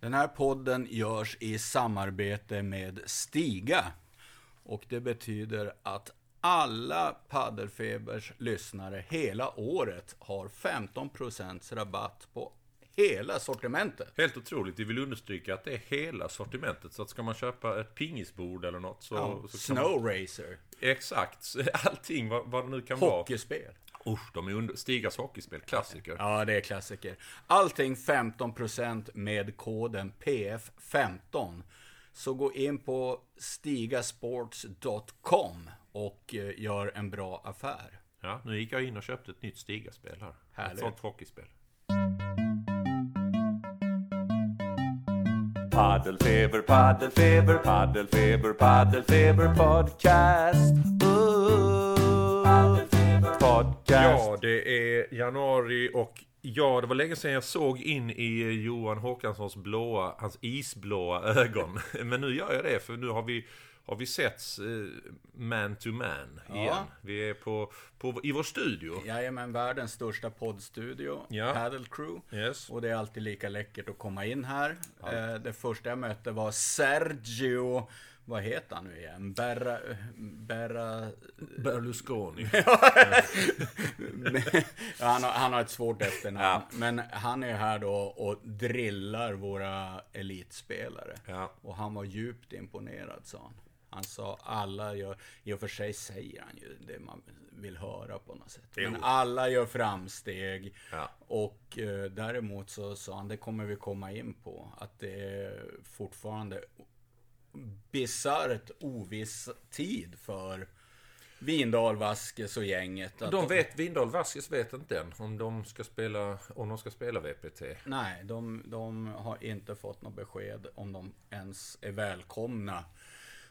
Den här podden görs i samarbete med Stiga. Och det betyder att alla Paddelfebers lyssnare hela året har 15% rabatt på hela sortimentet. Helt otroligt. Vi vill understryka att det är hela sortimentet. Så att ska man köpa ett pingisbord eller något så... Ja, så Snow man... Racer. Exakt. Allting vad, vad det nu kan vara. Hockeyspel. Usch, de är under... Stigas hockeyspel. Klassiker. Ja, det är klassiker. Allting 15% med koden PF15. Så gå in på stigasports.com och eh, gör en bra affär. Ja, nu gick jag in och köpte ett nytt Stigaspel här. Härligt. Ett sånt hockeyspel. Paddelfeber, paddelfeber, paddelfeber, paddelfeber podcast. Ooh, podcast. Ja, det är januari och ja, det var länge sedan jag såg in i Johan Håkanssons blåa, hans isblåa ögon. Men nu gör jag det, för nu har vi har vi setts eh, man to man igen. Ja. Vi är på, på, i vår studio. Jajamän, världens största poddstudio, Ja. Paddle Crew. Yes. Och det är alltid lika läckert att komma in här. Eh, det första jag mötte var Sergio, vad heter han nu igen? Berra... Berra... Berlusconi. ja, han, har, han har ett svårt efternamn. Men han är här då och drillar våra elitspelare. Ja. Och han var djupt imponerad, sa han. Han sa alla gör, i och för sig säger han ju det man vill höra på något sätt. Men alla gör framsteg. Ja. Och eh, däremot så sa han, det kommer vi komma in på, att det är fortfarande bisarrt oviss tid för Vindal, Vaskes och gänget. Att De vet, Vindal Vasquez vet inte än om de ska spela, om de ska spela VPT. Nej, de, de har inte fått något besked om de ens är välkomna.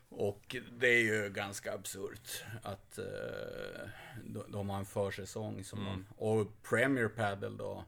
Och det är ju ganska absurt att eh, de, de har en försäsong som de, Och Premier Padel då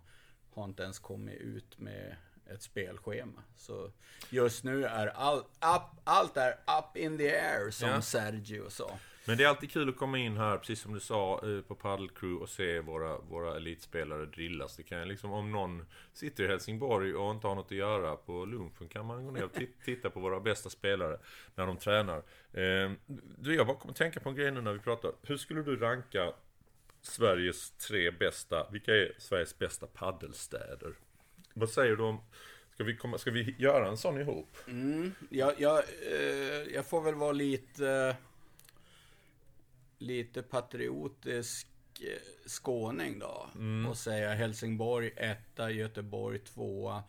har inte ens kommit ut med ett spelschema. Så just nu är all, up, allt är up in the air som Ja. Sergio sa. Men det är alltid kul att komma in här, precis som du sa, eh, på Paddle Crew och se våra, våra elitspelare drillas. Det kan liksom, om någon sitter i Helsingborg och inte har något att göra på lunchen kan man gå ner och ti- titta på våra bästa spelare när de tränar. Eh, Du, jag bara kommer att tänka på en grej nu när vi pratar. Hur skulle du ranka Sveriges tre bästa, vilka är Sveriges bästa paddelstäder? Vad säger du om, ska vi, komma, ska vi göra en sån ihop? Jag, jag, eh, jag får väl vara lite, lite patriotisk eh, skåning då. Och säga Helsingborg etta, Göteborg tvåa.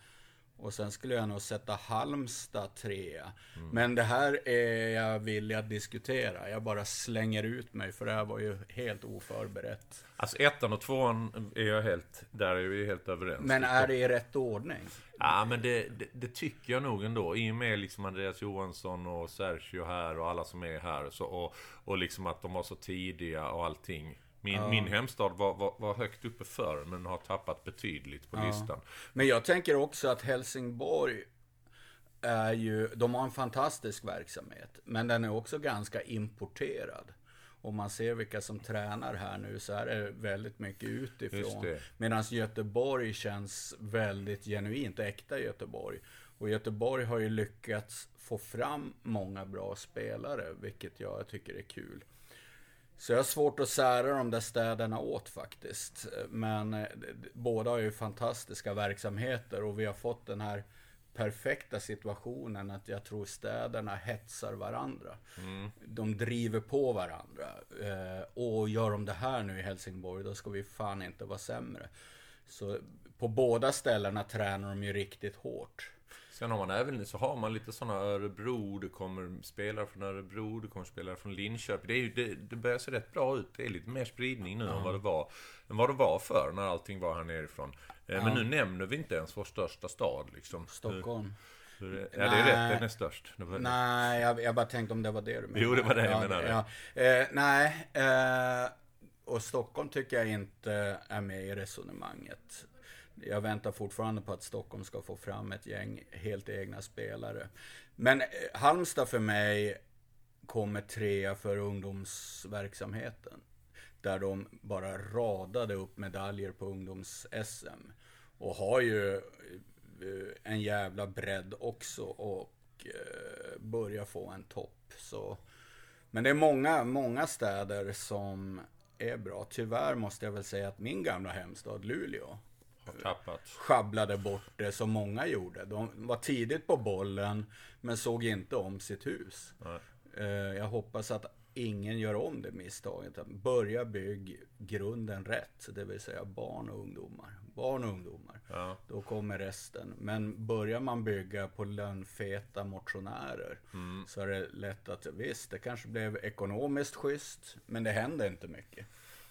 Och sen skulle jag nog sätta Halmstad trea. Men det här är jag villig att diskutera. Jag bara slänger ut mig för det här var ju helt oförberett. Alltså ettan och tvåan är jag helt, där är vi helt överens. Men är det i rätt ordning? Ja, men det, det, det tycker jag nog ändå. I och med liksom Andreas Johansson och Sergio här och alla som är här. Så, och, och liksom att de var så tidiga och allting. Min, min hemstad var, var, var högt uppe förr, men har tappat betydligt på listan. Men jag tänker också att Helsingborg är ju, de har en fantastisk verksamhet. Men den är också ganska importerad. Om man ser vilka som tränar här nu så är det väldigt mycket utifrån. Medan Göteborg känns väldigt genuint, äkta Göteborg. Och Göteborg har ju lyckats få fram många bra spelare, vilket jag tycker är kul. Så jag har svårt att sära de där städerna åt faktiskt. Men eh, båda har ju fantastiska verksamheter och vi har fått den här perfekta situationen att jag tror städerna hetsar varandra. De driver på varandra. Eh, Och gör de det här nu i Helsingborg, då ska vi fan inte vara sämre. Så på båda ställena tränar de ju riktigt hårt. Sen har man även så har man lite sådana Örebro, det kommer spelare från Örebro, det kommer spelare från Linköping. Det, är ju, det, det börjar se rätt bra ut. Det är lite mer spridning nu än vad det var än vad det var förr när allting var här nerifrån. Eh, Men nu nämner vi inte ens vår största stad liksom. Stockholm. Ja, det är rätt. Den är störst. Nej, jag, jag bara tänkte om det var det du menade. Jo, det var det jag ja, menade. Ja. Eh, nej, eh, och Stockholm tycker jag inte är med i resonemanget. Jag väntar fortfarande på att Stockholm ska få fram ett gäng helt egna spelare. Men eh, Halmstad för mig kommer trea för ungdomsverksamheten. Där de bara radade upp medaljer på ungdoms-SM. Och har ju eh, en jävla bredd också och eh, börjar få en topp. Så. Men det är många, många städer som är bra. Tyvärr måste jag väl säga att min gamla hemstad Luleå tappat. sjabblade bort det som många gjorde. De var tidigt på bollen men såg inte om sitt hus. Nej. Eh, Jag hoppas att ingen gör om det misstaget. Börja bygg grunden rätt, det vill säga barn och ungdomar. Barn och ungdomar. Ja. Då kommer resten. Men börjar man bygga på lönnfeta motionärer Mm. så är det lätt att visst, det kanske blev ekonomiskt schysst, men det händer inte mycket.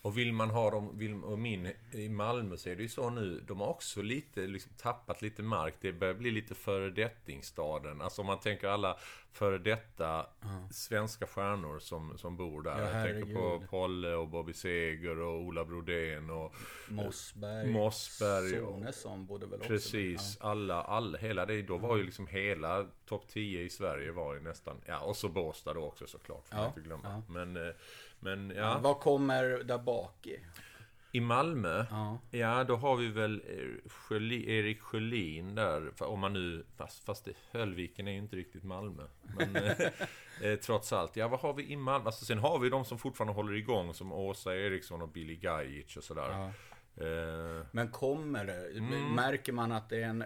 Och vill man ha dem, vill, och min, i Malmö så är det ju så nu, de har också lite, liksom tappat lite mark. Det börjar bli lite föredettingstaden. Alltså om man tänker alla före detta svenska stjärnor som, som bor där. Ja, Jag tänker på. Polle och Bobby Seger och Ola Brodén och Mossberg, Mossberg Sonesson bodde väl också Precis, alla, alla, hela det, då var ju liksom hela topp 10 i Sverige var ju nästan, ja och så Båstad då också såklart, får Ja, inte glömma. ja. Men, eh, men Ja. Vad kommer där bak i? i Malmö, Ja. ja då har vi väl eh, Erik Sjölin där, om man nu, fast, fast det, Höllviken är ju inte riktigt Malmö. Men eh, eh, trots allt, ja vad har vi i Malmö? Alltså sen har vi de som fortfarande håller igång som Åsa Eriksson och Billy Gajic och sådär. Ja. Eh, Men kommer det? Mm. Märker man att det är en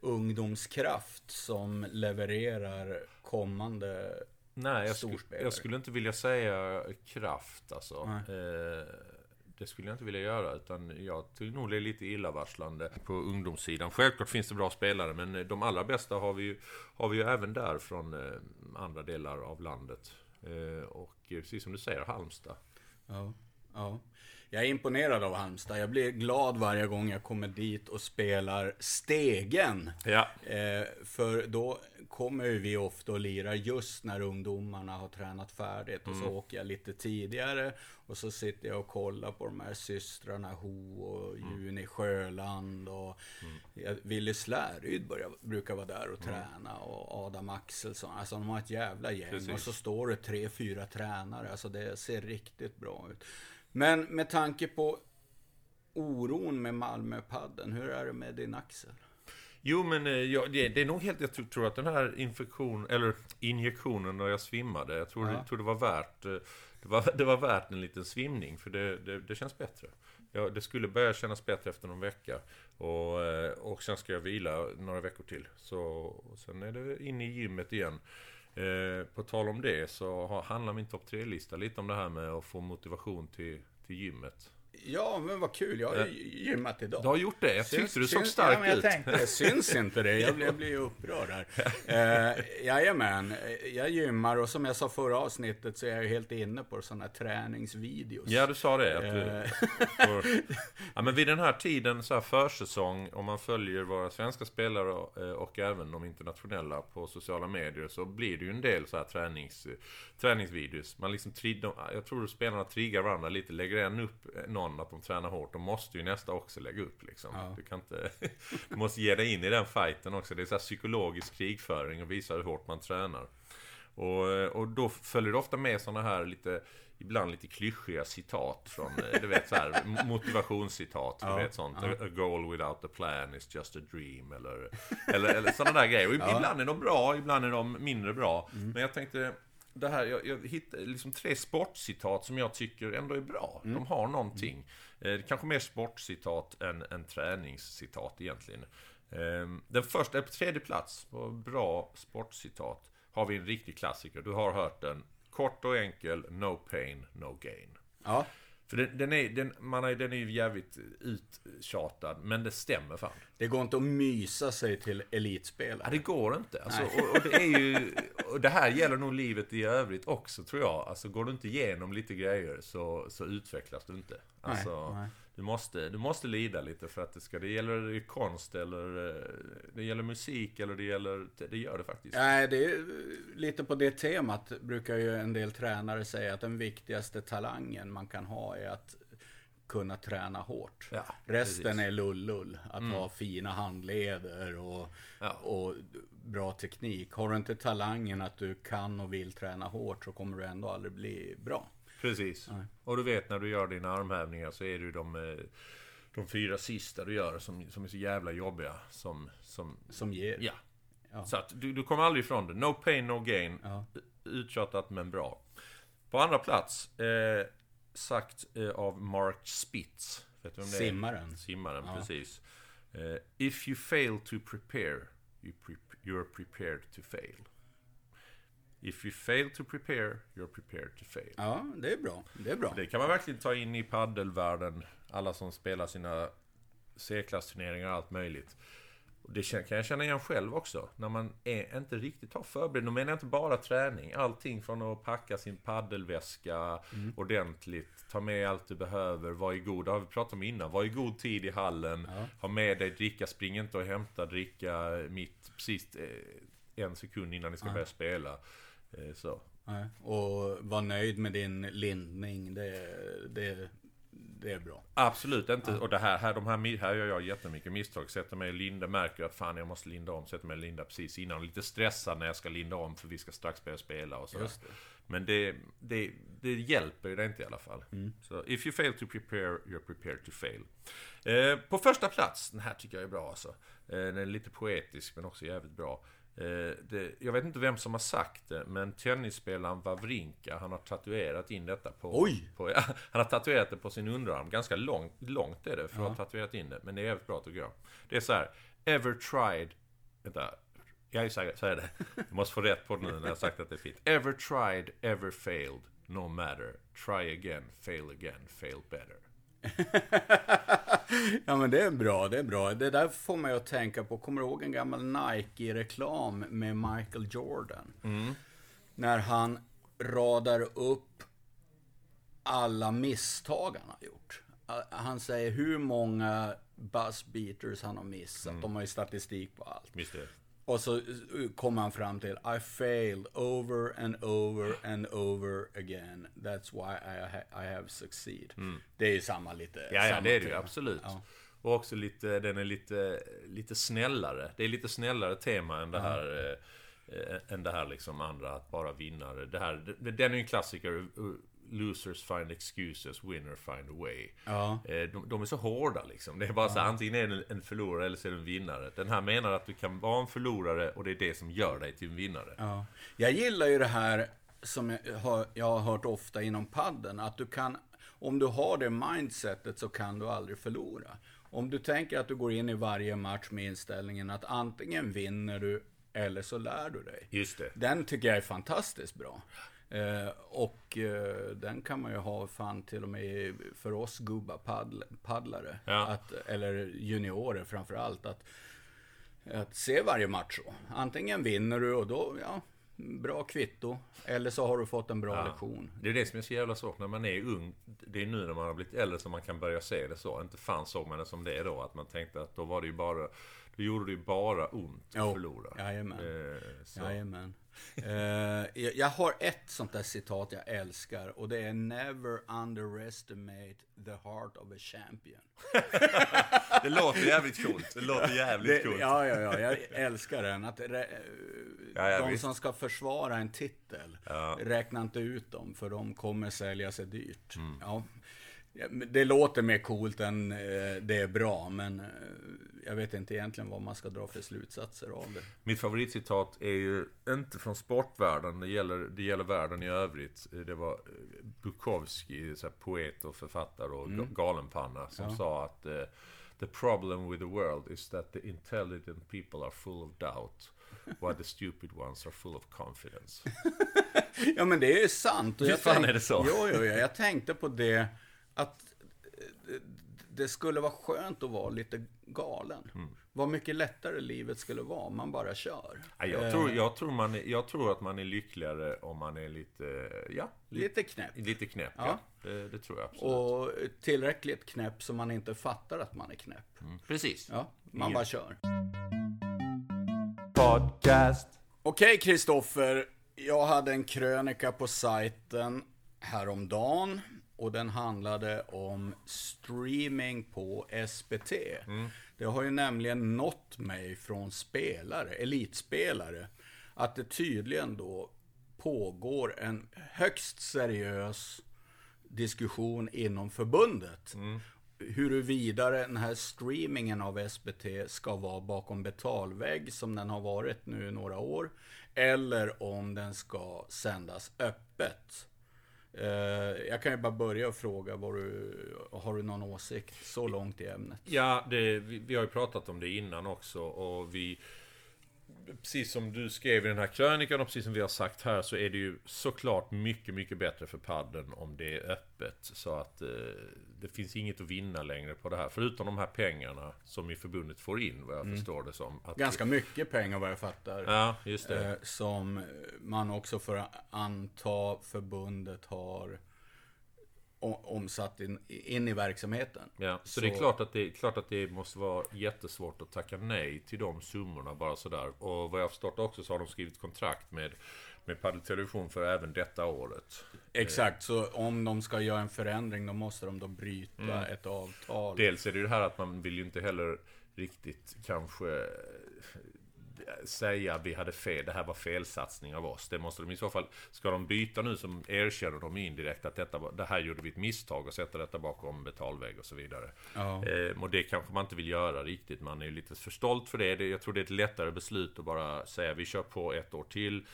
ungdomskraft som levererar kommande Nej, jag, skulle, storspelare. jag skulle inte vilja säga kraft alltså. Eh, det skulle jag inte vilja göra, utan jag tycker nog det är lite illavarslande på ungdomssidan. Självklart finns det bra spelare, men eh, de allra bästa har vi ju, har vi ju även där från eh, andra delar av landet. Eh, och eh, precis som du säger, Halmstad. Ja, ja. Jag är imponerad av Halmstad. Jag blir glad varje gång jag kommer dit och spelar Stegen. Ja. Eh, för då kommer vi ofta och lirar just när ungdomarna har tränat färdigt. Och så åker jag lite tidigare. Och så sitter jag och kollar på de här systrarna Ho och Juni Sjöland. Och mm. Willy Släryd brukar vara där och träna. Och Adam Axelsson. Alltså de har ett jävla gäng. Precis. Och så står det tre, fyra tränare. Alltså det ser riktigt bra ut. Men med tanke på oron med Malmöpadden, hur är det med din axel? Jo, men eh, ja, det, är nog helt... Jag tror, att den här infektionen, eller injektionen när jag svimmade, jag tror, Ja. jag tror det var värt... eh, Det var, det var värt en liten svimning, för det, det, det känns bättre. Ja, det skulle börja kännas bättre efter någon vecka. Och, eh, och sen ska jag vila några veckor till. Så och sen är det in i gymmet igen. Eh, på tal om det så har, handlar min topp 3-lista lite om det här med att få motivation till, till gymmet. Ja, men vad kul. Jag har ju gymmat idag. Du har gjort det? Jag tyckte du såg syns- stark ja, men jag ut. Tänkte, det syns inte det. Jag blir, jag blir ju upprörd här. Eh, jajamän, jag gymmar och som jag sa förra avsnittet så är jag ju helt inne på sådana här träningsvideos. Ja, du sa det. Du, Eh. får, ja, men vid den här tiden, så här försäsong, om man följer våra svenska spelare och, eh, och även de internationella på sociala medier, så blir det ju en del så här tränings, träningsvideos. Man liksom, jag tror att spelarna triggar varandra lite. Lägger en upp någon att de tränar hårt, då måste ju nästa också lägga upp liksom. Ja. Du kan inte... Du måste ge dig in i den fighten också. Det är så här psykologisk krigföring och visa hur hårt man tränar. Och, och då följer det ofta med sådana här lite Ibland lite klyschiga citat från, eh, du vet så här, motivationscitat, Ja, du vet sånt. ja. A goal without a plan is just a dream, eller, eller, eller sådana där grejer. Och Ibland är de bra, ibland är de mindre bra. Mm. Men jag tänkte, det här, jag, jag hittade liksom tre sportcitat som jag tycker ändå är bra. Mm. De har någonting. Eh, kanske mer sportcitat än, än träningscitat egentligen. Eh, den första, på tredje plats, på bra sportcitat, har vi en riktig klassiker. Du har hört den. Kort och enkel, no pain, no gain. Ja, För den, den, är, den, man är, den är ju jävligt uttjatad, men det stämmer fan. det går inte att mysa sig till elitspelare. Ja, det går inte. Alltså, och, och, det är ju, och det här gäller nog livet i övrigt också, tror jag. Alltså, går du inte igenom lite grejer så, så utvecklas du inte. Alltså, nej. Du, måste, du måste lida lite för att det ska... Det gäller konst eller eh, det gäller musik eller det gäller... Det gör det faktiskt. Nej, det är lite på det temat brukar ju en del tränare säga att den viktigaste talangen man kan ha är att kunna träna hårt. Ja, Resten precis. är lullull. Att ha fina handleder och, Ja. och bra teknik. Har du inte talangen att du kan och vill träna hårt så kommer du ändå aldrig bli bra. Precis. Och du vet när du gör dina armhävningar så är det ju de... eh, de fyra sista du gör som, som är så jävla jobbiga. Som, som, Som ger. ja. Ja. Så att du, du kommer aldrig ifrån det. No pain, no gain. Ja. Uttjatat men bra. På andra plats, eh, sagt eh, av Mark Spitz. Vet du vem det är? Simmaren. Simmaren, Ja. precis. Eh, if you fail to prepare, you pre- you're prepared to fail. If you fail to prepare, you're prepared to fail. Ja, det är bra. Det är bra. Det kan man verkligen ta in i paddelvärlden. Alla som spelar sina C-klassturneringar och allt möjligt. Det kan jag känna igen själv också. När man är, inte riktigt har förberedd. Då menar jag inte bara träning. Allting från att packa sin paddelväska ordentligt. Ta med allt du behöver. Var i god, det har vi pratat om innan. Var i god tid i hallen. Ha med dig dricka. Spring inte och hämta dricka mitt precis eh, en sekund innan ni ska börja spela. Eh, så. Nej. Och var nöjd med din lindning. Det, det, det är bra. Absolut inte. Och det här, här, de här, här gör jag jättemycket misstag. Sätter mig och linda, märker att fan jag måste linda om. Sätter mig och linda precis innan. Lite stressad när jag ska linda om för vi ska strax börja spela och. Just det. Men det, det, det hjälper ju det inte i alla fall. Så if you fail to prepare, you're prepared to fail. Eh, på första plats, den här tycker jag är bra alltså. Eh, den är lite poetisk men också jävligt bra. Eh, det, jag vet inte vem som har sagt det, men tennisspelaren Wawrinka, han har tatuerat in detta på... Oj! På, ja, han har tatuerat det på sin underarm. Ganska långt, långt är det för att ha tatuerat in det. Men det är jävligt bra tycker jag. Det är så här. Ever tried... Vänta. Jag säger, säger det. Jag måste få rätt på det nu när jag sagt att det är fint. Ever tried, ever failed. No matter. Try again, fail again, fail better. Ja men det är bra, det är bra. Det där får man ju att tänka på. Kommer du ihåg en gammal Nike-reklam med Michael Jordan? När han radar upp alla misstag han har gjort. Han säger hur många buzz beaters han har missat. De har ju statistik på allt. Visst? Och så uh, kommer han fram till I failed over and over and over again. That's why I, ha- I have succeed. Det är ju samma lite. Mm. Ja, ja, det är det ju absolut. Ja. Och också lite, den är lite, lite snällare. Det är lite snällare tema än det här, eh, eh, än det här liksom andra, att bara vinna. Det här, den är ju en klassiker. Losers find excuses, winner find a way. Ja. Eh, De, de är så hårda liksom. Det är bara så här, antingen är du en förlorare eller så är du en vinnare. Den här menar att du kan vara en förlorare och det är det som gör dig till en vinnare. Ja. Jag gillar ju det här som jag har, jag har hört ofta inom padden att du kan, om du har det mindsetet så kan du aldrig förlora. Om du tänker att du går in i varje match med inställningen att antingen vinner du eller så lär du dig. Just det. Den tycker jag är fantastiskt bra. Eh, och eh, den kan man ju ha fan till och med för oss gubba paddl, paddlare. Ja. Att, eller juniorer framför allt. Att, att se varje match så. Antingen vinner du och då, ja, bra kvitto. Eller så har du fått en bra Ja. lektion. Det är det som är så jävla svårt när man är ung. Det är nu när man har blivit äldre som man kan börja se det så. Inte fan såg man det som det är då. Att man tänkte att då var det ju bara... Då gjorde det ju bara ont att Jo, förlora. jajamän. Eh, så. Jajamän. Eh, jag, har ett sånt där citat jag älskar och det är Never underestimate the heart of a champion. Det låter jävligt coolt. Det låter jävligt Det, coolt. ja, ja, ja, jag älskar den. Att re, Ja, ja, de visst. som ska försvara en titel, Ja. räkna inte ut dem, för de kommer sälja sig dyrt. Mm. Ja. Det låter mer coolt än eh, det är bra, men eh, jag vet inte egentligen vad man ska dra för slutsatser av det. Mitt favoritcitat är ju inte från sportvärlden, det gäller, det gäller världen i övrigt. Det var eh, Bukowski, så poet och författare och Mm. galenpanna, som sa att eh, The problem with the world is that the intelligent people are full of doubt, while the stupid ones are full of confidence. Ja, men det är ju sant. Och Visst fan är det så? Jo, jo, jo, jag tänkte på det, att eh, det skulle vara skönt att vara lite galen. Mm. Vad mycket lättare livet skulle vara om man bara kör. Ja, jag, tror, jag, tror man jag tror att man är lyckligare om man är lite, ja, lite, Lite knäpp. lite knäpp. Ja. Ja. Det, det tror jag absolut. Och tillräckligt knäpp så man inte fattar att man är knäpp. Mm, Precis. Ja, man Ingen- bara kör. Podcast. Okej, Kristoffer. Jag hade en krönika på sajten häromdagen. Och den handlade om streaming på SBT. Det har ju nämligen nått mig från spelare, elitspelare, att det tydligen då pågår en högst seriös diskussion inom förbundet. huruvida den här streamingen av SBT ska vara bakom betalvägg som den har varit nu i några år. Eller om den ska sändas öppet. Eh, jag kan ju bara börja och fråga, vad du, har du någon åsikt så långt i ämnet? Ja, det, vi, vi har ju pratat om det innan också och vi precis som du skrev i den här krönikan och precis som vi har sagt här så är det ju såklart mycket, mycket bättre för padden om det är öppet. Så att eh, det finns inget att vinna längre på det här. Förutom de här pengarna som i förbundet får in, vad jag Mm. förstår det som. Att, Ganska mycket pengar vad jag fattar. Ja, just det. Eh, som man också får anta förbundet har omsatt in, in i verksamheten. Ja, så, det är klart att det, klart att det måste vara jättesvårt att tacka nej till de summorna bara sådär. Och vad jag har förstått också så har de skrivit kontrakt med, med Padel Television för även detta året. Exakt, så om de ska göra en förändring då måste de då bryta Mm. ett avtal. Dels är det ju det här att man vill ju inte heller riktigt kanske eh, säga vi hade fel, det här var felsatsning av oss. Det måste de i så fall, ska de byta nu som erkänner de indirekt att detta var, det här gjorde vi ett misstag och sätta detta bakom betalvägg och så vidare. Ja. Eh, och det kanske man inte vill göra riktigt. Man är ju lite för stolt för det. Jag tror det är ett lättare beslut att bara säga vi kör på ett år till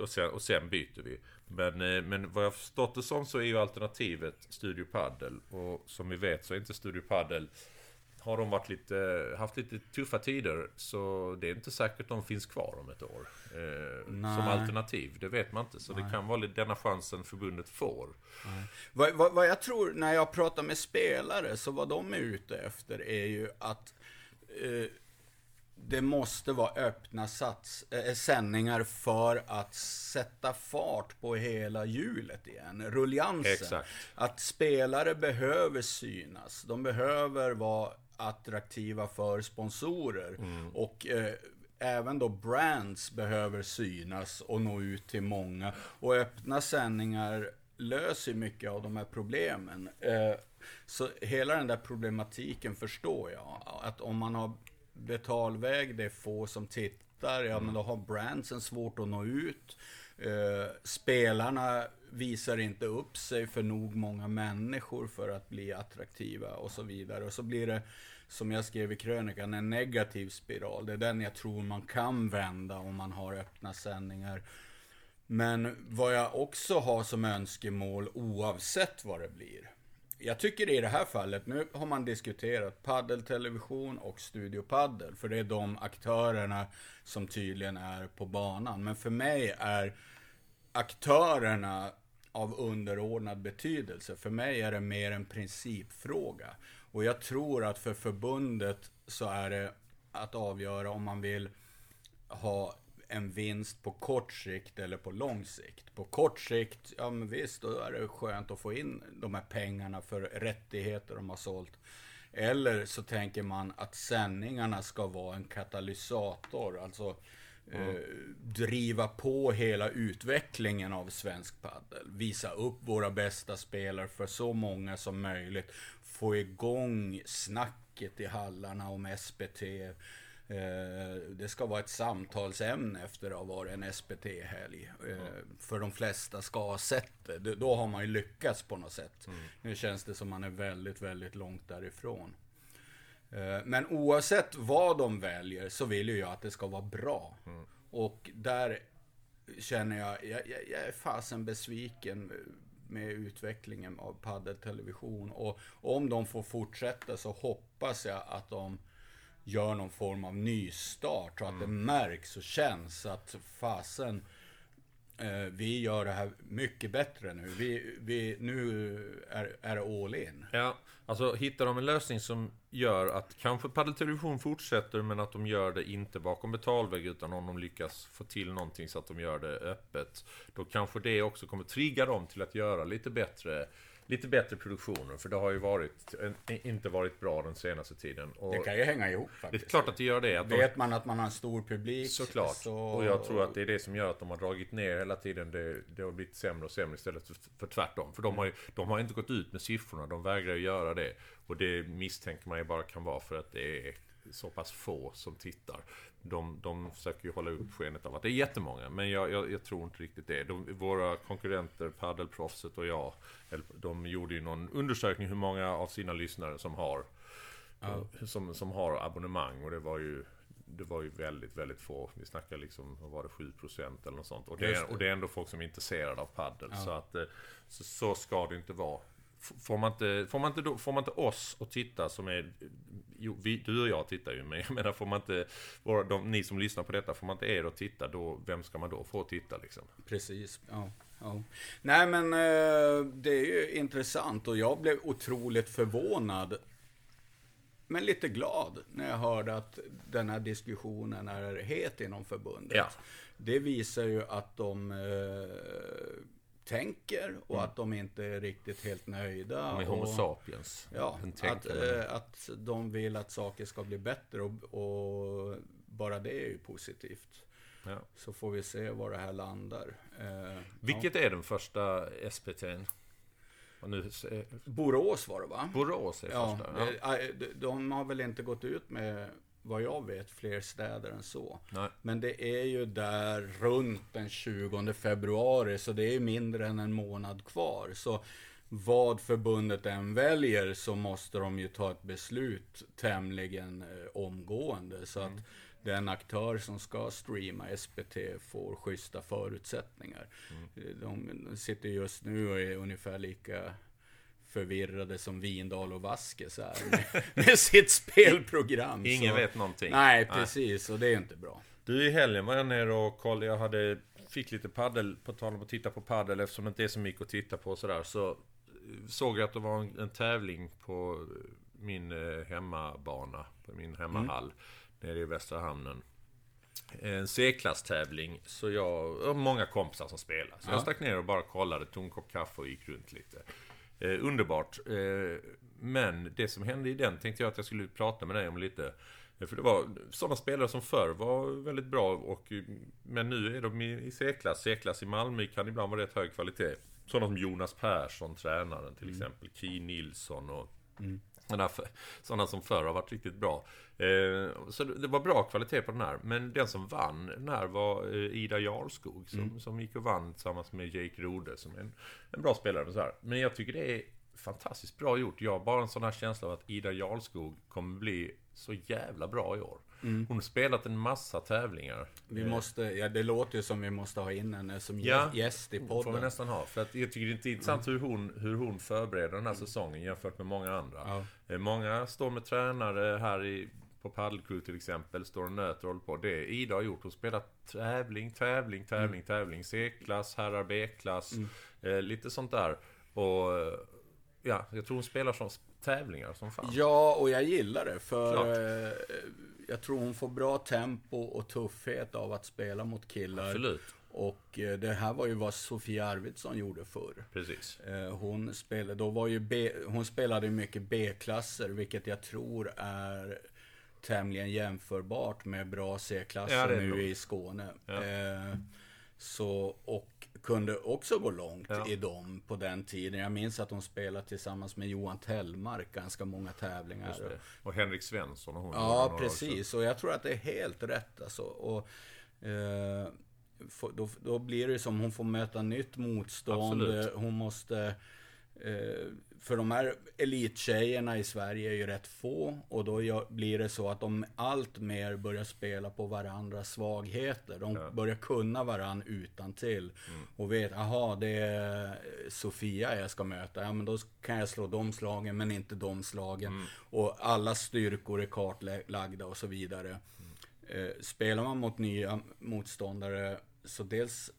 och sen, och sen byter vi. Men, eh, men vad jag förstått det som så är ju alternativet Studio Paddle. Och som vi vet så är inte Studio Paddle har de varit lite, haft lite tuffa tider så det är inte säkert de finns kvar om ett år. Eh, som Nej. alternativ, det vet man inte. Så det kan vara lite denna chansen förbundet får. Vad, vad, vad jag tror när jag pratar med spelare, så vad de är ute efter är ju att eh, det måste vara öppna sats, eh, sändningar för att sätta fart på hela hjulet igen, rulliansen. Exakt. Att spelare behöver synas, de behöver vara attraktiva för sponsorer. Och eh, även då brands behöver synas och nå ut till många. Och öppna sändningar löser mycket av de här problemen. Eh, så hela den där problematiken förstår jag. Att om man har betalväg, det är få som tittar, ja men då har brandsen svårt att nå ut. Eh, spelarna visar inte upp sig för nog många människor för att bli attraktiva och så vidare. Och så blir det, som jag skrev i krönikan, en negativ spiral. Det är den jag tror man kan vända om man har öppna sändningar. Men vad jag också har som önskemål oavsett vad det blir. Jag tycker i det här fallet, nu har man diskuterat paddeltelevision och Studio Paddel. För det är de aktörerna som tydligen är på banan. Men för mig är aktörerna av underordnad betydelse. För mig är det mer en principfråga. Och jag tror att för förbundet så är det att avgöra om man vill ha en vinst på kort sikt eller på lång sikt. På kort sikt, ja men visst, då är det skönt att få in de här pengarna för rättigheter de har sålt. Eller så tänker man att sändningarna ska vara en katalysator, alltså eh, driva på hela utvecklingen av svensk paddel. Visa upp våra bästa spelare för så många som möjligt. Få igång snacket i hallarna om SPT. Eh, Det ska vara ett samtalsämne efter att ha varit en SPT-helg. Eh, För de flesta ska ha sett det. Då har man ju lyckats på något sätt. Nu känns det som man är väldigt, väldigt långt därifrån. Eh, Men oavsett vad de väljer så vill ju jag att det ska vara bra. Och där känner jag, jag, jag, jag är fasen besviken med utvecklingen av paddeltelevision. Och om de får fortsätta så hoppas jag att de gör någon form av nystart. Så att det märks och känns att fasen, eh, vi gör det här mycket bättre nu. Vi, vi, nu är, är det all in. Ja, alltså hittar de en lösning som gör att kanske paddeltelevision fortsätter men att de gör det inte bakom betalvägg utan om de lyckas få till någonting så att de gör det öppet. Då kanske det också kommer trigga dem till att göra lite bättre Lite bättre produktioner för det har ju varit inte varit bra den senaste tiden. Och Det kan ju hänga ihop det är faktiskt. klart att det gör det. Att de, Vet man att man har en stor publik. Såklart. Så... Och jag tror att det är det som gör att de har dragit ner hela tiden. Det, det har blivit sämre och sämre istället för, för tvärtom. För de har ju de har inte gått ut med siffrorna. De vägrar ju göra det. Och det misstänker man ju bara kan vara för att det är så pass få som tittar. De, de försöker ju hålla upp skenet av att det är jättemånga, men jag, jag, jag tror inte riktigt det. De, våra konkurrenter, Paddelproffset och jag, de gjorde ju någon undersökning hur många av sina lyssnare som har, som, som har abonnemang och det var ju det var ju väldigt, väldigt få. Vi snackar liksom, vad var det, 7% eller något sånt. Och det, är, och det är ändå folk som är intresserade av paddel. Så att eh, så, så ska det inte vara. Får man inte, får man inte, då, får man inte oss att titta som är... Jo, vi, du och jag tittar ju, men jag menar får man inte... Våra, de, ni som lyssnar på detta, får man inte er att titta, då, vem ska man då få titta liksom? Precis, ja. ja. Nej men eh, det är ju intressant och jag blev otroligt förvånad. Men lite glad när jag hörde att den här diskussionen är het inom förbundet. Ja. Det visar ju att de eh, tänker och att de inte är riktigt helt nöjda. Mm. Med och, Homo sapiens. Ja, att, eh, att de vill att saker ska bli bättre och, och bara det är ju positivt. Ja. Så får vi se var det här landar. Eh, Vilket är den första SPT'n? Och nu, eh, Borås var det va? Borås är Ja, första. Ja. det- de, de har väl inte gått ut med, vad jag vet, fler städer än så. Nej. Men det är ju där runt den 20 februari, så det är mindre än en månad kvar. Så vad förbundet än väljer så måste de ju ta ett beslut tämligen eh, omgående. Så att den aktör som ska streama SPT får schyssta förutsättningar. Eh, De sitter just nu och är ungefär lika förvirrade som Vindal och Vaskes är med, med sitt spelprogram. Ingen så, vet någonting. Nej, precis. Och det är inte bra. Du, i helgen var jag nere och kollade. Jag hade, fick lite paddel, på tal om att titta på paddel eftersom det inte är så mycket att titta på och sådär. Så eh, såg jag att det var en, en tävling på min eh, hemmabana, på min hemmahall, nere i Västra Hamnen. En C-klasstävling, så jag och många kompisar som spelar. Så Ja. jag stack ner och bara kollade, tog en kopp kaffe och gick runt lite. Eh, underbart. Eh, men det som hände i den tänkte jag att jag skulle prata med dig om lite. Eh, För det var sådana spelare som förr var väldigt bra och eh, Men nu är de i i C-klass. C-klass i Malmö kan ibland vara rätt hög kvalitet. Sådana som Jonas Persson, tränaren till exempel. Ki Nilsson och för- sådana som förr har varit riktigt bra. Eh, så det var bra kvalitet på den här. Men den som vann den här var eh, Ida Jarlskog. Som, som gick och vann tillsammans med Jake Rode som är en, en bra spelare. Så här. Men jag tycker det är fantastiskt bra gjort. Jag har bara en sån här känsla av att Ida Jarlskog kommer bli så jävla bra i år. Hon har spelat en massa tävlingar. Vi måste, ja det låter ju som vi måste ha in henne som Ja, gäst i får vi podden. nästan ha. För att jag tycker det är intressant hur, hon, hur hon förbereder den här säsongen jämfört med många andra. Ja. Eh, Många står med tränare här i, på Paddle Crew till exempel, står och nöter och håller på. Det Ida har gjort, hon spelar tävling, tävling, tävling, tävling. C-klass, herrar B-klass, eh, lite sånt där. Och ja, jag tror hon spelar som tävlingar som fan. Ja, och jag gillar det. För eh, jag tror hon får bra tempo och tuffhet av att spela mot killar. Absolut, Och eh, det här var ju vad Sofia Arvidsson gjorde förr. precis. Eh, Hon spelade, då var ju B, hon spelade mycket B-klasser, vilket jag tror är tämligen jämförbart med bra C-klasser Ja, nu i Skåne. Ja. Eh, så, och kunde också gå långt Ja. i dem på den tiden. Jag minns att hon spelade tillsammans med Johan Tellmark ganska många tävlingar. Och Henrik Svensson och hon. Ja, precis. Och jag tror att det är helt rätt alltså. Och, eh, då, då blir det som hon får möta nytt motstånd. Absolut. Hon måste... Eh, för de här elittjejerna i Sverige är ju rätt få. Och då blir det så att de allt mer börjar spela på varandras svagheter. De Ja. börjar kunna varandra utan till Mm. Och vet, aha det är Sofia jag ska möta. Ja men då kan jag slå de slagen men inte de slagen. Mm. Och alla styrkor är kartlagda och så vidare. Eh, spelar man mot nya motståndare så dels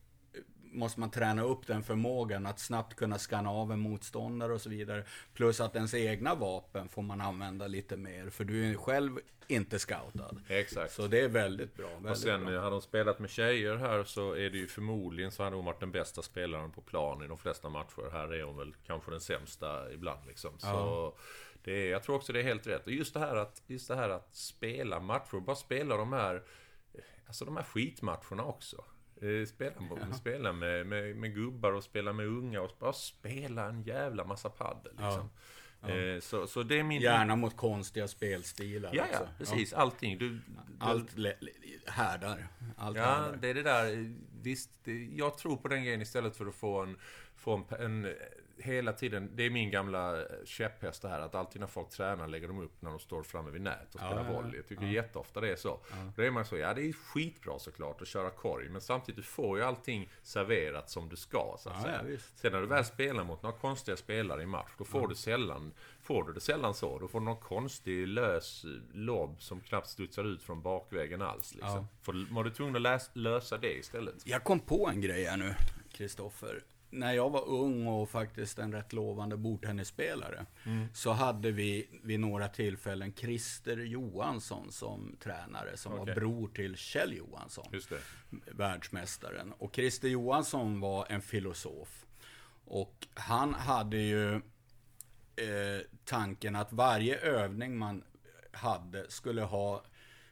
måste man träna upp den förmågan att snabbt kunna skanna av en motståndare och så vidare. Plus att ens egna vapen får man använda lite mer. För du är själv inte scoutad. Exakt. Så det är väldigt bra. Väldigt Och sen bra. eh, hade hon spelat med tjejer här så är det ju förmodligen så hade hon varit den bästa spelaren på plan i de flesta matcher. Här är hon väl kanske den sämsta ibland liksom. Så Ja. det är, jag tror också det är helt rätt. Och just det här att, just det här att spela matcher, bara spela de här, alltså de här skitmatcherna också. Eh, Spela, spela med, med, med gubbar och spela med unga och bara spela en jävla massa paddel liksom. Eh, så, så det är min... Gärna mot konstiga spelstilar Ja, ja, precis. Allting. Du, du, Allt härdar. Allt Ja, härdar. det är det där. Visst, det, jag tror på den grejen istället för att få en, få en, en hela tiden, det är min gamla käpphäst det här att alltid när folk tränar lägger de upp när de står framme vid nät och spelar ja, ja. volley. Jag tycker jätteofta det är så. Då är man så, ja det är skitbra såklart att köra korg, men samtidigt du får ju allting serverat som du ska så att Ja, säga. ja. Sen när du väl spelar mot några konstiga spelare i match, då får du sällan, får du det sällan så. Då får du någon konstig lös lobb som knappt studsar ut från bakvägen alls. Liksom. Ja. För var du tvungen att läs, lösa det istället? Jag kom på en grej här nu, Kristoffer. När jag var ung och faktiskt en rätt lovande bordtennisspelare så hade vi vid några tillfällen Christer Johansson som tränare som var Okej. bror till Kjell Johansson, Just det. världsmästaren. Och Christer Johansson var en filosof. Och han hade ju eh, tanken att varje övning man hade skulle ha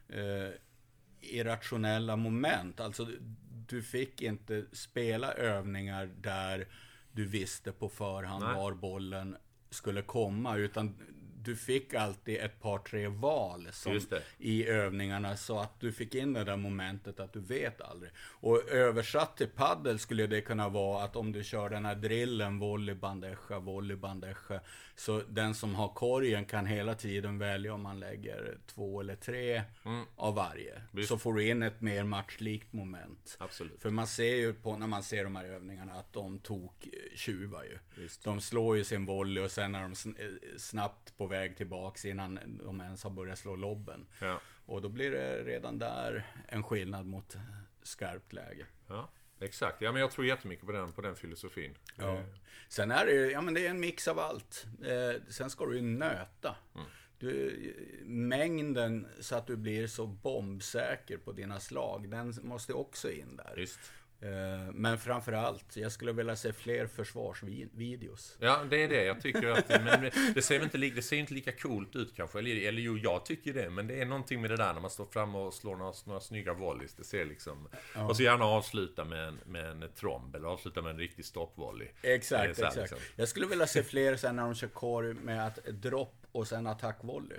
eh, irrationella moment. Alltså, du fick inte spela övningar där du visste på förhand Nej. var bollen skulle komma, utan du fick alltid ett par, tre val som, i övningarna så att du fick in det där momentet att du vet aldrig. Och översatt till paddel skulle det kunna vara att om du kör den här drillen, volley, bandeja, så den som har korgen kan hela tiden välja om man lägger två eller tre av varje. Mm. Visst. Så får du in ett mer matchlikt moment. Absolut. För man ser ju på, när man ser de här övningarna att de tok tjuvar ju. Visst. De slår ju sin volley och sen är de eh, snabbt på väg tillbaks innan de ens har börjat slå lobben. Ja. Och då blir det redan där en skillnad mot skarpt läge. Ja, exakt. Ja, men jag tror jättemycket på den, på den filosofin. Ja. Sen är det ju, ja men det är en mix av allt. Eh, sen ska du ju nöta. Du, mängden så att du blir så bombsäker på dina slag, den måste också in där. Visst. Eh, Men framför allt, jag skulle vilja se fler försvarsvideos. Ja, det är det. Jag tycker att... Men det ser inte, det ser inte lika coolt ut kanske. Eller, eller jo, jag tycker det. Men det är någonting med det där när man står fram och slår några, några snygga volleys. Det ser liksom... Och så gärna avsluta med en, med en tromb. Eller avsluta med en riktig stoppvolley. Exakt, här, exakt. liksom. Jag skulle vilja se fler sen när de kör korg med att dropp och sen attackvolley.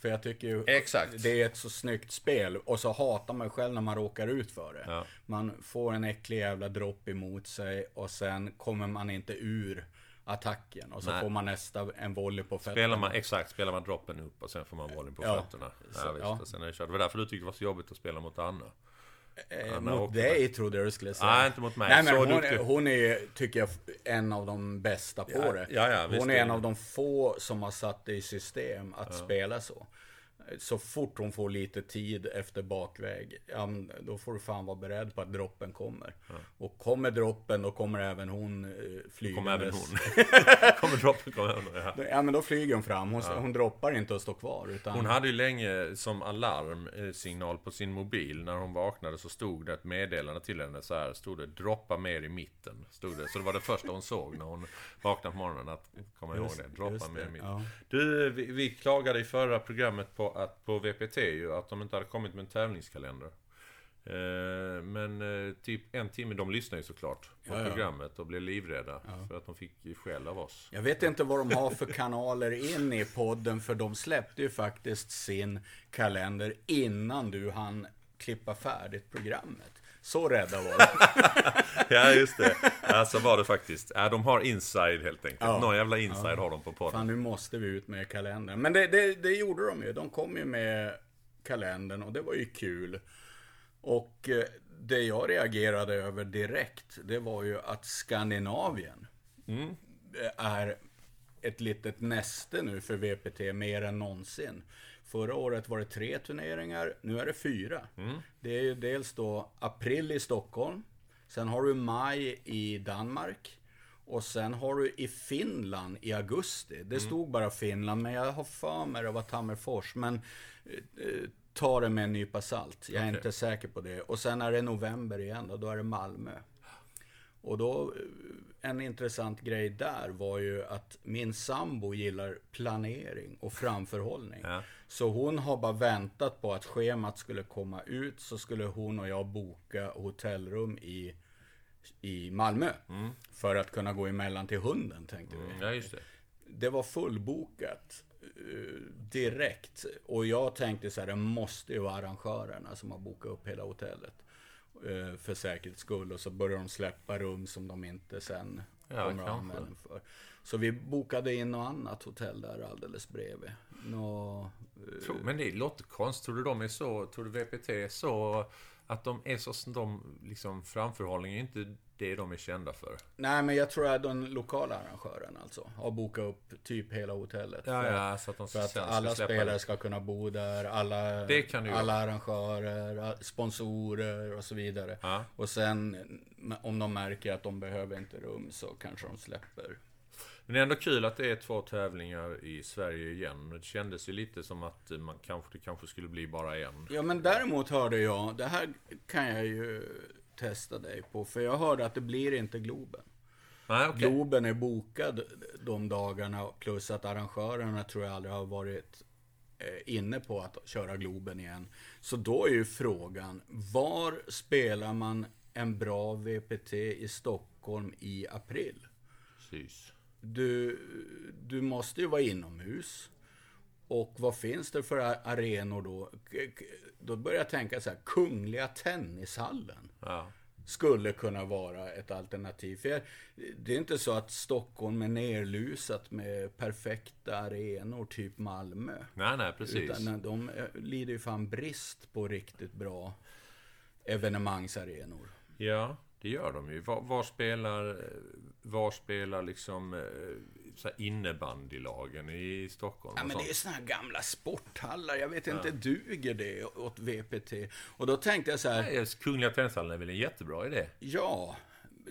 För jag tycker ju Exakt. det är ett så snyggt spel och så hatar man själv när man råkar ut för det. Ja. Man får en äcklig jävla dropp emot sig och sen kommer man inte ur attacken och så Nej. får man nästa en volley på fötterna. Spelar man, exakt, spelar man droppen upp och sen får man volleyn på Ja. fötterna. Så, Ja, visst. ja. Sen är det kört. Det var därför du tyckte det var så jobbigt att spela mot Anna. Eh, mot dig trodde jag du skulle säga. Nej, inte mot mig. Nej, men Så hon, duktig. hon är, tycker jag, en av de bästa på Ja, det. ja, ja, hon är är en det. av de få som har satt det i system att spela så. Så fort hon får lite tid efter bakväg, ja, då får du fan vara beredd på att droppen kommer. Och kommer droppen, då kommer även hon eh, flygandes. Kommer även hon. kommer droppen, kommer även hon. Ja. Ja men då flyger hon fram, hon, hon droppar inte och står kvar. Utan... Hon hade ju länge som alarmsignal på sin mobil när hon vaknade så stod det ett meddelande till henne så här stod det droppa mer i mitten. Stod det. Så det var det första hon såg när hon vaknade på morgonen att komma ihåg det. Droppa mer i mitten. ja. Du, vi, vi klagade i förra programmet på att på VPT ju att de inte hade kommit med en tävlingskalender. Eh, Men eh, typ en timme, de lyssnar ju såklart på Ja, ja. programmet och blev livrädda för att de fick skäll av oss. Jag vet inte vad de har för kanaler in i podden, för de släppte ju faktiskt sin kalender innan du hann klippa färdigt programmet. Så rädda var de. Ja, just det. Ja, så var det faktiskt. Ja, de har inside helt enkelt. Ja. Någon jävla inside har de på podden. Fan, nu måste vi ut med kalendern. Men det, det, det gjorde de ju. De kom ju med kalendern och det var ju kul. Och eh, det jag reagerade över direkt, det var ju att Skandinavien Mm. är ett litet näste nu för VPT mer än någonsin. Förra året var det tre turneringar, nu är det fyra. Mm. Det är ju dels då april i Stockholm, sen har du maj i Danmark och sen har du i Finland i augusti. Det Mm. stod bara Finland, men jag har för mig det var Tammerfors. Men eh, eh, ta det med en nypa salt. Jag är Okej. inte säker på det. Och sen är det november igen och då är det Malmö. Och då, eh, en intressant grej där var ju att min sambo gillar planering och framförhållning. Ja. Så hon har bara väntat på att schemat skulle komma ut så skulle hon och jag boka hotellrum i, i Malmö. För att kunna gå emellan till hunden tänkte vi. Mm, ja, just det. det var fullbokat eh, direkt. Och jag tänkte så här, det måste ju vara arrangörerna som har bokat upp hela hotellet. eh, För säkerhets skull. Och så börjar de släppa rum som de inte sen Ja, kommer att använda för. Så vi bokade in något annat hotell där alldeles bredvid. Nå, men det låter konstigt. Tror du de är så, tror du VPT är så, att de är så, de, liksom framförhållning är inte det de är kända för. Nej, men jag tror att den lokala arrangören alltså har bokat upp typ hela hotellet. Ja, För- ja, så att de För att alla spelare det. ska kunna bo där, alla, alla arrangörer, sponsorer och så vidare. Ja. Och sen om de märker att de behöver inte rum så kanske de släpper. Men det är ändå kul att det är två tävlingar i Sverige igen. Det kändes ju lite som att man kanske, det kanske skulle bli bara en. Ja, men däremot hörde jag, det här kan jag ju testa dig på, för jag hörde att det blir inte Globen. Nej, okej. Globen är bokad de dagarna, plus att arrangörerna tror jag aldrig har varit eh, inne på att köra Globen igen. Så då är ju frågan, var spelar man en bra VPT i Stockholm i april? Precis. Du, du måste ju vara inomhus. Och vad finns det för arenor då? Då börjar jag tänka så här, Kungliga Tennishallen Ja. skulle kunna vara ett alternativ. För det är inte så att Stockholm är nerlusat med perfekta arenor, typ Malmö. Nej, nej, precis. Utan de eh, lider ju fan brist på riktigt bra evenemangsarenor. Ja, det gör de ju. Var, var spelar, var spelar liksom eh, så innebandylagen i Stockholm? Ja, men sånt? det är såna här gamla sporthallar. Jag vet inte, duger det åt VPT? Och då tänkte jag så här, Nej, Kungliga Tennishallen är väl en jättebra idé? ja,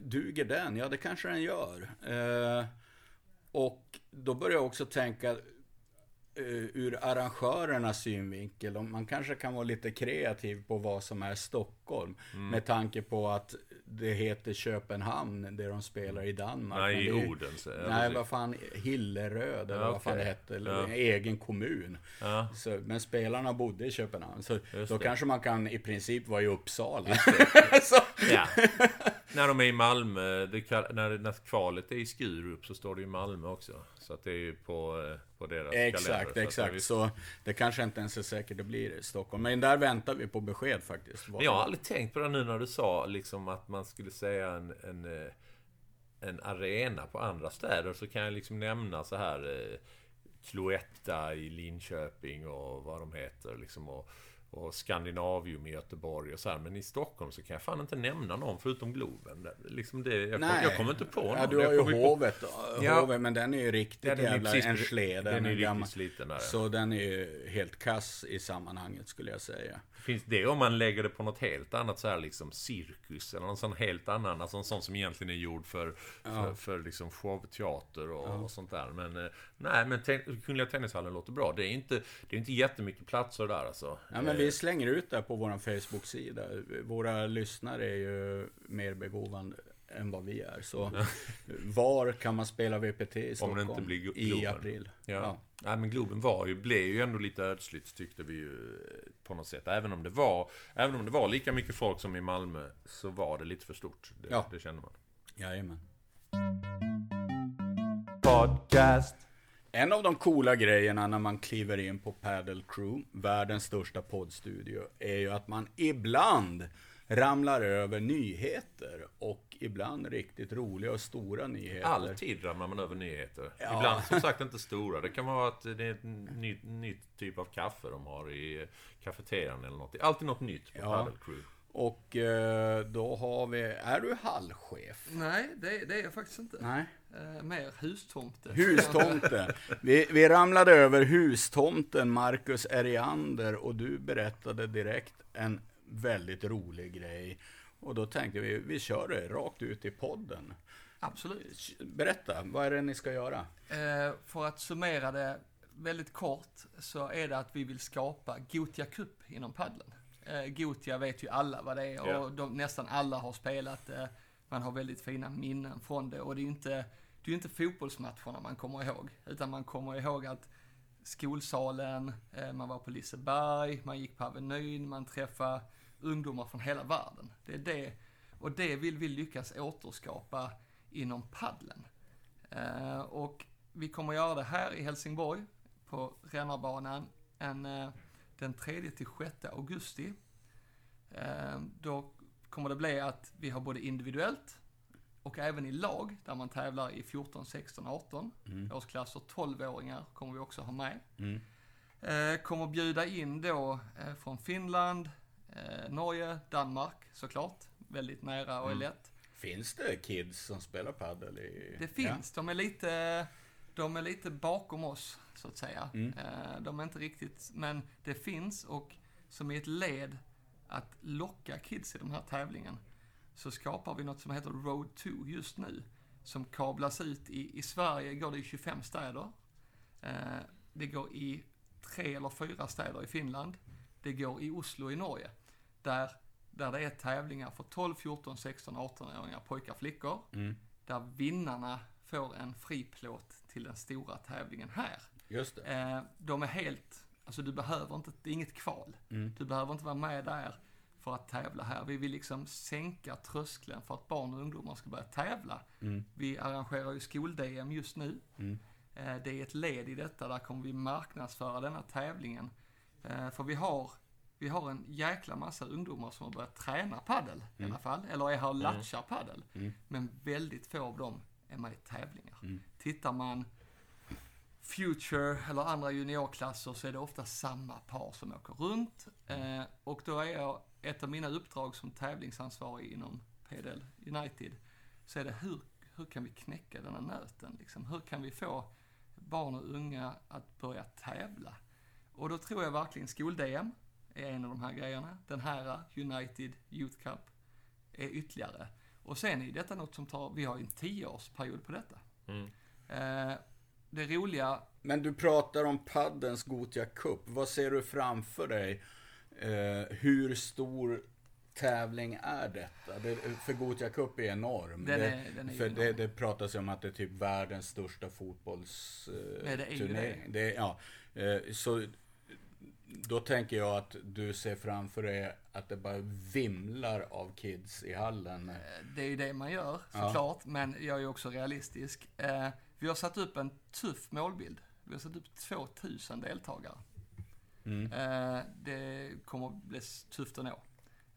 duger den? Ja, det kanske den gör. Eh, och då börjar jag också tänka eh, ur arrangörernas synvinkel. Man kanske kan vara lite kreativ på vad som är Stockholm. Mm. Med tanke på att det heter Köpenhamn, det de spelar i Danmark. Nej, i Odense. Ja, Nej, vad fan, Hilleröd eller Ja, vad fan det hette. Eller Ja. en egen kommun. Så, men spelarna bodde i Köpenhamn. Så Just då det. kanske man kan i princip vara i Uppsala. Ja. när de är i Malmö, det när, när kvalet är i Skurup så står det i Malmö också. Så att det är ju på, eh, på deras kalender. exakt, Så exakt. visst- Så det kanske inte ens är säkert det blir i Stockholm. Men där väntar vi på besked faktiskt. Men jag har aldrig tänkt på det nu när du sa liksom att man skulle säga en, en, eh, en arena på andra städer. Så kan jag liksom nämna så här eh, Cloetta i Linköping och vad de heter liksom. Och, och Skandinavium i Göteborg och så här. Men i Stockholm så kan jag fan inte nämna någon förutom Globen. Liksom det, jag, kom, jag kommer inte på någon. Ja, du har ju kommer på- Hovet. Ja. Hovet, men den är ju riktigt Ja, den är jävla precis- en sled. Den är riktigt gammal- sliten där. Så den är ju helt kass i sammanhanget skulle jag säga. Finns det om man lägger det på något helt annat så här liksom cirkus eller någon sån helt annan, alltså en sån som egentligen är gjord för, för, för liksom showteater och, och sånt där. Men eh, nej, men ten, Kungliga Tennishallen låter bra. Det är inte, det är inte jättemycket platser där alltså. Ja, men vi slänger ut det på vår Facebook-sida. Våra lyssnare är ju mer begåvande än vad vi är. Så var kan man spela VPT i Om Stockholm det inte blir Glo- i Globen. april? Ja. Nej men Globen var ju, blev ju ändå lite ödsligt tyckte vi ju eh, på något sätt. Även om det var, även om det var lika mycket folk som i Malmö så var det lite för stort. Det, Ja. det kände man. Jajamän. Podcast. En av de coola grejerna när man kliver in på Paddle Crew, världens största poddstudio, är ju att man ibland ramlar över nyheter och ibland riktigt roliga och stora nyheter. Alltid ramlar man över nyheter. Ja. Ibland som sagt inte stora. Det kan vara att det är en ny, ny typ av kaffe de har i kafeterian eller något. Det är alltid något nytt på Ja. Paddle Crew. Och eh, då har vi, är du hallchef? Nej, det, det är jag faktiskt inte. Nej. Eh, mer hustomte. Hustomte. Vi, vi ramlade över hustomten Marcus Eriander och du berättade direkt en väldigt rolig grej. Och då tänkte vi, vi kör det rakt ut i podden. Absolut. Berätta, vad är det ni ska göra? Eh, för att summera det väldigt kort så är det att vi vill skapa Gotia Cup inom paddeln. Eh, Gotia vet ju alla vad det är och Ja. de, nästan alla har spelat det. Man har väldigt fina minnen från det och det är ju inte, det är ju inte fotbollsmatcherna man kommer ihåg. Utan man kommer ihåg att skolsalen, eh, man var på Liseberg, man gick på Avenyn, man träffade ungdomar från hela världen. Det är det, och det vill vi lyckas återskapa inom paddeln. Eh, och vi kommer göra det här i Helsingborg på Rännarbanan en, eh, den 3 till 6 augusti. Då kommer det bli att vi har både individuellt och även i lag där man tävlar i 14, 16, 18 Mm. årsklasser. 12-åringar kommer vi också ha med. Mm. Eh, kommer bjuda in då eh, från Finland, eh, Norge, Danmark såklart. Väldigt nära och är Mm. lätt. Finns det kids som spelar padel i... Det finns, de är lite, de är lite bakom oss så att säga. Mm. De är inte riktigt, men det finns och som i ett led att locka kids i den här tävlingen så skapar vi något som heter Road 2 just nu. Som kablas ut i, i Sverige går det i 25 städer. Eh, det går i tre eller fyra städer i Finland. Det går i Oslo i Norge. Där, där det är tävlingar för 12, 14, 16, 18-åringar, pojkar, flickor. Mm. där vinnarna får en friplåt till den stora tävlingen här. Just det. Eh, de är helt, alltså du behöver inte, det är inget kval. Mm. Du behöver inte vara med där för att tävla här. Vi vill liksom sänka tröskeln för att barn och ungdomar ska börja tävla. Mm. Vi arrangerar ju skol-DM just nu. Mm. Eh, det är ett led i detta, där kommer vi marknadsföra denna tävlingen. Eh, för vi har, vi har en jäkla massa ungdomar som har börjat träna paddel i Mm. alla fall, eller är här och latchar paddel. Mm. Men väldigt få av dem är med i tävlingar. Mm. Tittar man Future eller andra juniorklasser så är det ofta samma par som åker runt. Eh, och då är jag, ett av mina uppdrag som tävlingsansvarig inom PDL United, så är det hur, hur kan vi knäcka den här nöten? Liksom? Hur kan vi få barn och unga att börja tävla? Och då tror jag verkligen skol-DM är en av de här grejerna. Den här United Youth Cup är ytterligare. Och sen är detta något som tar, vi har en tioårsperiod på detta. Mm. Eh, det roliga, Men du pratar om paddens Gotia Cup. Vad ser du framför dig? Eh, hur stor tävling är detta? Det, för Gotia Cup är enorm. Den det, är- den är ju för det, det pratas ju om att det är typ världens största fotbollsturnering. Det ju det. det. är- ja. eh, så då tänker jag att du ser framför dig att det bara vimlar av kids i hallen. eh, det är ju det man gör Ja. såklart, men jag är också realistisk. Vi har satt upp en tuff målbild. Vi har satt upp 2000 deltagare. Mm. Eh, det kommer bli tufft att nå.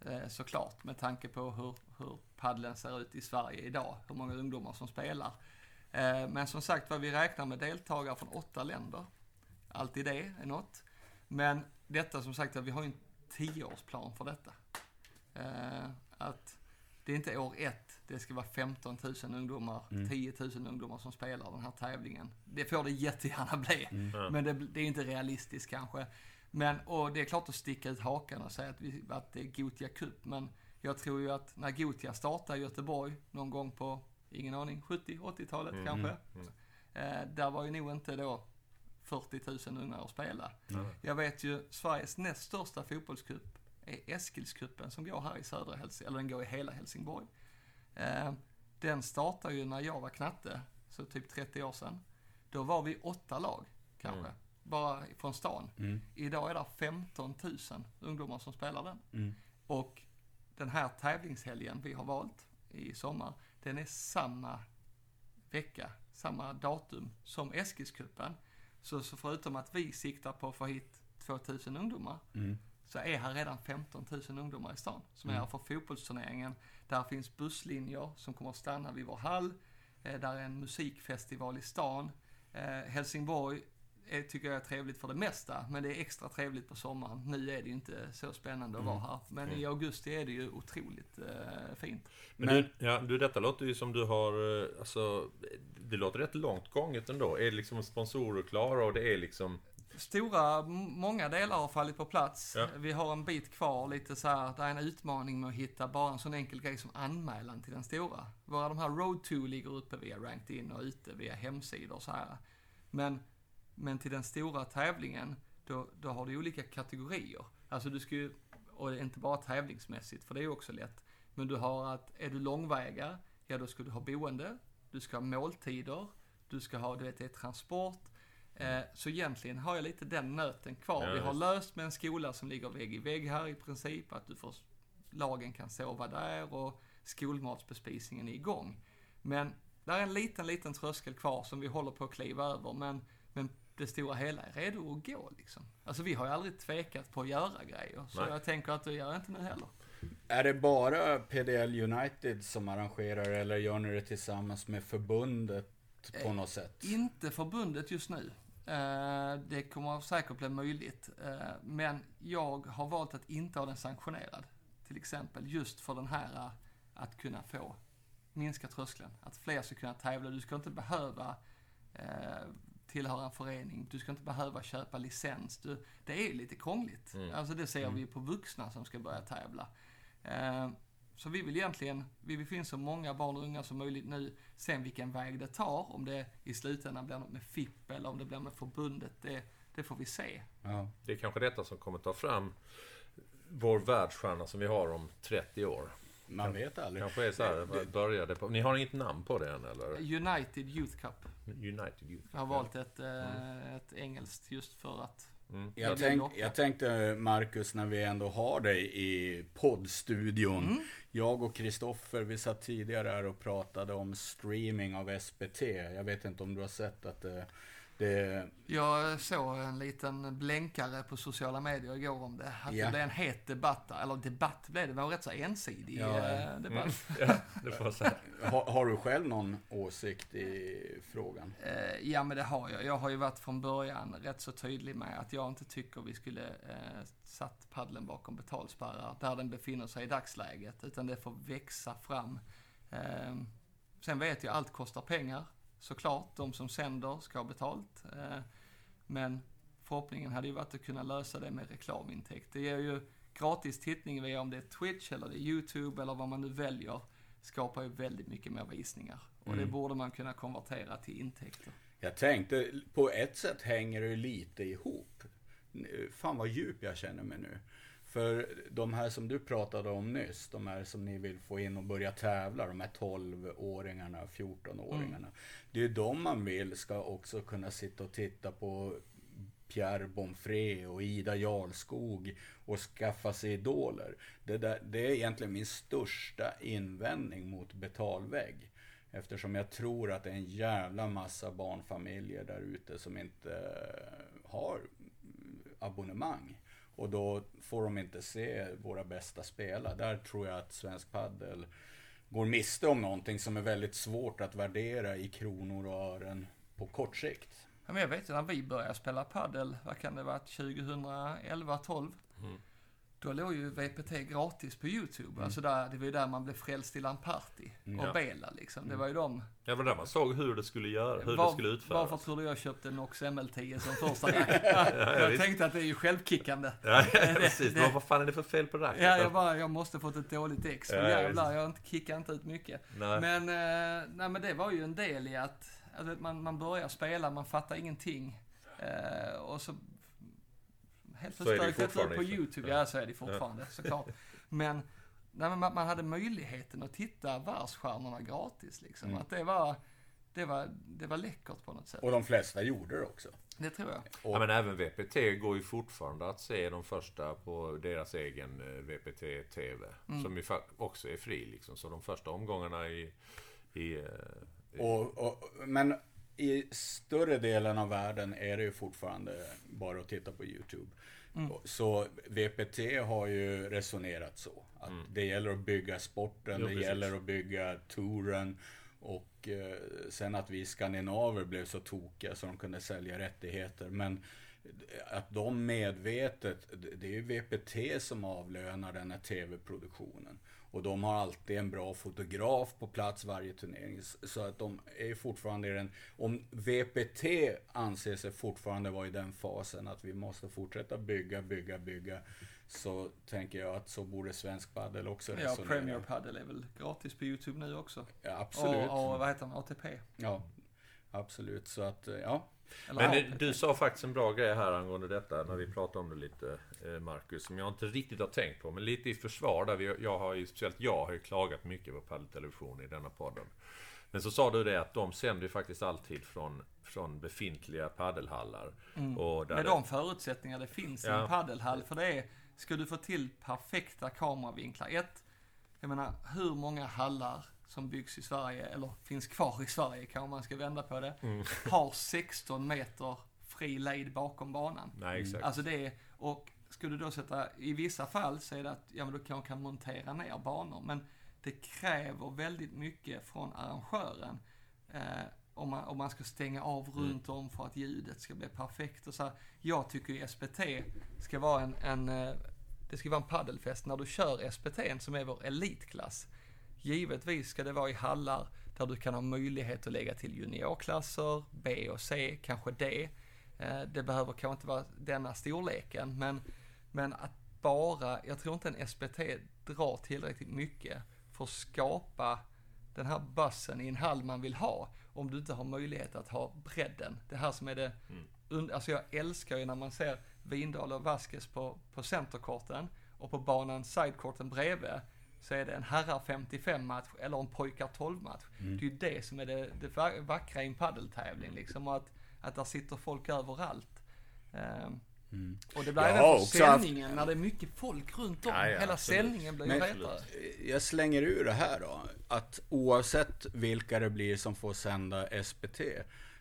Eh, såklart, med tanke på hur, hur paddeln ser ut i Sverige idag. Hur många ungdomar som spelar. Eh, men som sagt vad vi räknar med deltagare från åtta länder. Alltid det är något. Men detta som sagt, vi har ju en tioårsplan för detta. Att det är inte år ett, det ska vara 15 000 ungdomar, Mm. 10 000 ungdomar som spelar den här tävlingen. Det får det jättegärna bli. Ja. Men det, det är inte realistiskt kanske. Men, och det är klart att sticka ut hakan och säga att, vi, att det är Gotia Cup, men jag tror ju att när Gotia startade i Göteborg någon gång på, ingen aning, 70-80-talet Mm. kanske. Mm. Eh, där var ju nog inte då 40 000 unga att spela. Mm. Jag vet ju, Sveriges näst största fotbollscup är Eskilscupen som går här i södra Helsingborg, eller den går i hela Helsingborg. Eh, den startade ju när jag var knatte, så typ 30 år sedan. Då var vi åtta lag, kanske. Mm. Bara från stan. Mm. Idag är det 15 000 ungdomar som spelar den. Mm. Och den här tävlingshelgen vi har valt i sommar, den är samma vecka, samma datum som Eskilscupen. Så, så förutom att vi siktar på att få hit 2000 ungdomar, Mm. så är här redan 15 000 ungdomar i stan som är Mm. här för fotbollsturneringen. Där finns busslinjer som kommer att stanna vid vår hall. Eh, där är en musikfestival i stan. Eh, Helsingborg är, tycker jag är trevligt för det mesta, men det är extra trevligt på sommaren. Nu är det ju inte så spännande att Mm. vara här, men i augusti är det ju otroligt eh, fint. Men, Men- du, ja, du, detta låter ju som du har, eh, alltså, det låter rätt långt gånget ändå. Är det liksom sponsorer klara och det är liksom... Stora, många delar har fallit på plats. Ja. Vi har en bit kvar, lite så här, det är en utmaning med att hitta bara en sån enkel grej som anmälan till den stora. Våra de här Road 2 ligger uppe via Ranked In och ute via hemsidor och så här. Men, men till den stora tävlingen, då, då har du olika kategorier. Alltså du ska ju, och inte bara tävlingsmässigt, för det är ju också lätt. Men du har att, är du långväga, ja då ska du ha boende, du ska ha måltider, du ska ha, du vet, det är transport. Eh, så egentligen har jag lite den nöten kvar. Ja, Vi har löst med en skola som ligger vägg i vägg här i princip, att du får, lagen kan sova där och skolmatsbespisningen är igång. Men där är en liten, liten tröskel kvar som vi håller på att kliva över, men, men det stora hela är redo att gå liksom. Alltså vi har ju aldrig tvekat på att göra grejer, så Nej. jag tänker att det gör inte nu heller. Är det bara PDL United som arrangerar eller gör ni det tillsammans med förbundet på Eh, något sätt? Inte förbundet just nu. Eh, Det kommer säkert bli möjligt. Eh, Men jag har valt att inte ha den sanktionerad. Till exempel just för den här eh, att kunna få minska tröskeln. Att fler ska kunna tävla. Du ska inte behöva eh, tillhöra en förening. Du ska inte behöva köpa licens. Du, det är lite krångligt. Mm. Alltså det ser vi på vuxna som ska börja tävla. Så vi vill egentligen, vi vill få in så många barn och unga som möjligt nu. Sen vilken väg det tar, om det i slutändan blir något med FIP eller om det blir med förbundet, det, det får vi se. Ja. Det är kanske detta som kommer ta fram vår världsstjärna som vi har om 30 år. Man vet aldrig. Kanske är så här, vad började på. Ni har inget namn på det än eller? United Youth Cup. United Youth. Jag har valt ett, eh, ett engelskt just för att Mm. Jag, tänk, jag tänkte Marcus, när vi ändå har dig i poddstudion. Mm. Jag och Kristoffer, vi satt tidigare här och pratade om streaming av SBT. Jag vet inte om du har sett att det, det Jag såg en liten blänkare på sociala medier igår om det. Att Ja. det blev en het debatt där. Eller debatt blev det, det var en rätt så ensidig Ja. eh, debatt. Ja, det får säga. har, har du själv någon åsikt i frågan? Eh, ja men det har jag. Jag har ju varit från början rätt så tydlig med att jag inte tycker vi skulle eh, satt paddeln bakom betalspärrar där den befinner sig i dagsläget. Utan det får växa fram. Eh, sen vet jag allt kostar pengar. Såklart, de som sänder ska ha betalt. Eh, men förhoppningen hade ju varit att kunna lösa det med reklamintäkt. Det ger ju gratis tittning via om det är Twitch eller det är YouTube eller vad man nu väljer. Skapar ju väldigt mycket mer visningar. Och det Mm. borde man kunna konvertera till intäkter. Jag tänkte, på ett sätt hänger det lite ihop. Fan vad djup jag känner mig nu. För de här som du pratade om nyss, de här som ni vill få in och börja tävla, de här 12-åringarna, 14-åringarna. Det är de man vill ska också kunna sitta och titta på Pierre Bonfré och Ida Jarlskog och skaffa sig idoler. Det, där, det är egentligen min största invändning mot betalvägg. Eftersom jag tror att det är en jävla massa barnfamiljer där ute som inte har abonnemang. Och då får de inte se våra bästa spela. Där tror jag att Svensk Paddel går miste om någonting som är väldigt svårt att värdera i kronor och ören på kort sikt. Ja, men jag vet ju när vi började spela paddel, vad kan det vara, 2011, 12? Mm. Då låg ju VPT gratis på YouTube. Alltså där, det var ju där man blev frälst i Lamparty Mm. och Ja. Bela liksom. Det var ju de. Det var där man såg hur det skulle göra, hur Var- det skulle utföras. Varför tror du jag köpte Nox ML10 som första rack? jag visst. tänkte att det är ju självkickande. Ja, Det- precis. det- Men vad fan är det för fel på racket? Ja, jag bara, jag måste fått ett dåligt ex. Ja, Ja, ja, jävlar, jag kickar inte ut mycket. Nej. Men, eh, nej, men det var ju en del i att, att man, man börjar spela, man fattar ingenting. Eh, och så helt förstört ut på i- YouTube. ja. Ja, så är det fortfarande såklart. Men, nej, men man, man hade möjligheten att titta världsstjärnorna gratis liksom. Mm. Att det var, det var, det var läckert på något sätt. Och de flesta gjorde det också. Det tror jag. Ja, men även VPT går ju fortfarande att se de första på deras egen eh, VPT-TV. Mm. Som ju också är fri liksom. Så de första omgångarna i... i eh, Och, och, men i större delen av världen är det ju fortfarande bara att titta på YouTube. Mm. Så VPT har ju resonerat så. Att det gäller att bygga sporten, Mm. Jo, det precis. gäller att bygga touren. Och eh, sen att vi skandinaver blev så tokiga så de kunde sälja rättigheter. Men att de medvetet, det är ju VPT som avlönar den här tv-produktionen. Och de har alltid en bra fotograf på plats varje turnering. Så att de är fortfarande i den... Om VPT anser sig fortfarande vara i den fasen att vi måste fortsätta bygga, bygga, bygga. Så tänker jag att så borde svensk padel också Ja, resonera. Premier Padel är väl gratis på YouTube nu också. Ja, absolut. Och, och vad heter den? ATP? Ja, absolut. Så att, eh, ja. Men du sa faktiskt en bra grej här angående detta när vi pratade om det lite, eh, Marcus, som jag inte riktigt har tänkt på. Men lite i försvar där, vi, jag har ju, speciellt jag har ju klagat mycket på paddeltelevision i denna podden. Men så sa du det att de sänder ju faktiskt alltid från, från befintliga paddelhallar. Mm. Och där Med de förutsättningar det finns i Ja. en paddelhall. För det är, ska du få till perfekta kameravinklar. Ett, jag menar hur många hallar som byggs i Sverige, eller finns kvar i Sverige kanske man ska vända på det, har 16 meter fri lejd bakom banan. Nej, exakt. Alltså det är, och skulle du då sätta, i vissa fall så är det att, ja men då kan man kan montera ner banor, men det kräver väldigt mycket från arrangören. Eh, om, man, om man ska stänga av runt om för att ljudet ska bli perfekt och så här. Jag tycker ju SPT ska vara en, en eh, det ska vara en paddelfest när du kör SPT som är vår elitklass. Givetvis ska det vara i hallar där du kan ha möjlighet att lägga till juniorklasser, B och C, kanske D. Eh, Det behöver kanske inte vara denna storleken, men, men att bara, jag tror inte en SPT drar tillräckligt mycket för att skapa den här bussen i en hall man vill ha, om du inte har möjlighet att ha bredden. Det här som är det, und- alltså jag älskar ju när man ser Vindal och Vasquez på, på centerkorten och på banan sidekorten bredvid så är det en herrar 55 match eller en pojkar 12 match. Det är ju det som är det, det va- vackra i en paddeltävling liksom och att, att där sitter folk överallt. Ehm, Och det blir även för haft- sändningen när det är mycket folk runt om. Ja, ja, Hela absolut. sändningen blir ju hetare. Jag slänger ur det här då. Att oavsett vilka det blir som får sända SPT.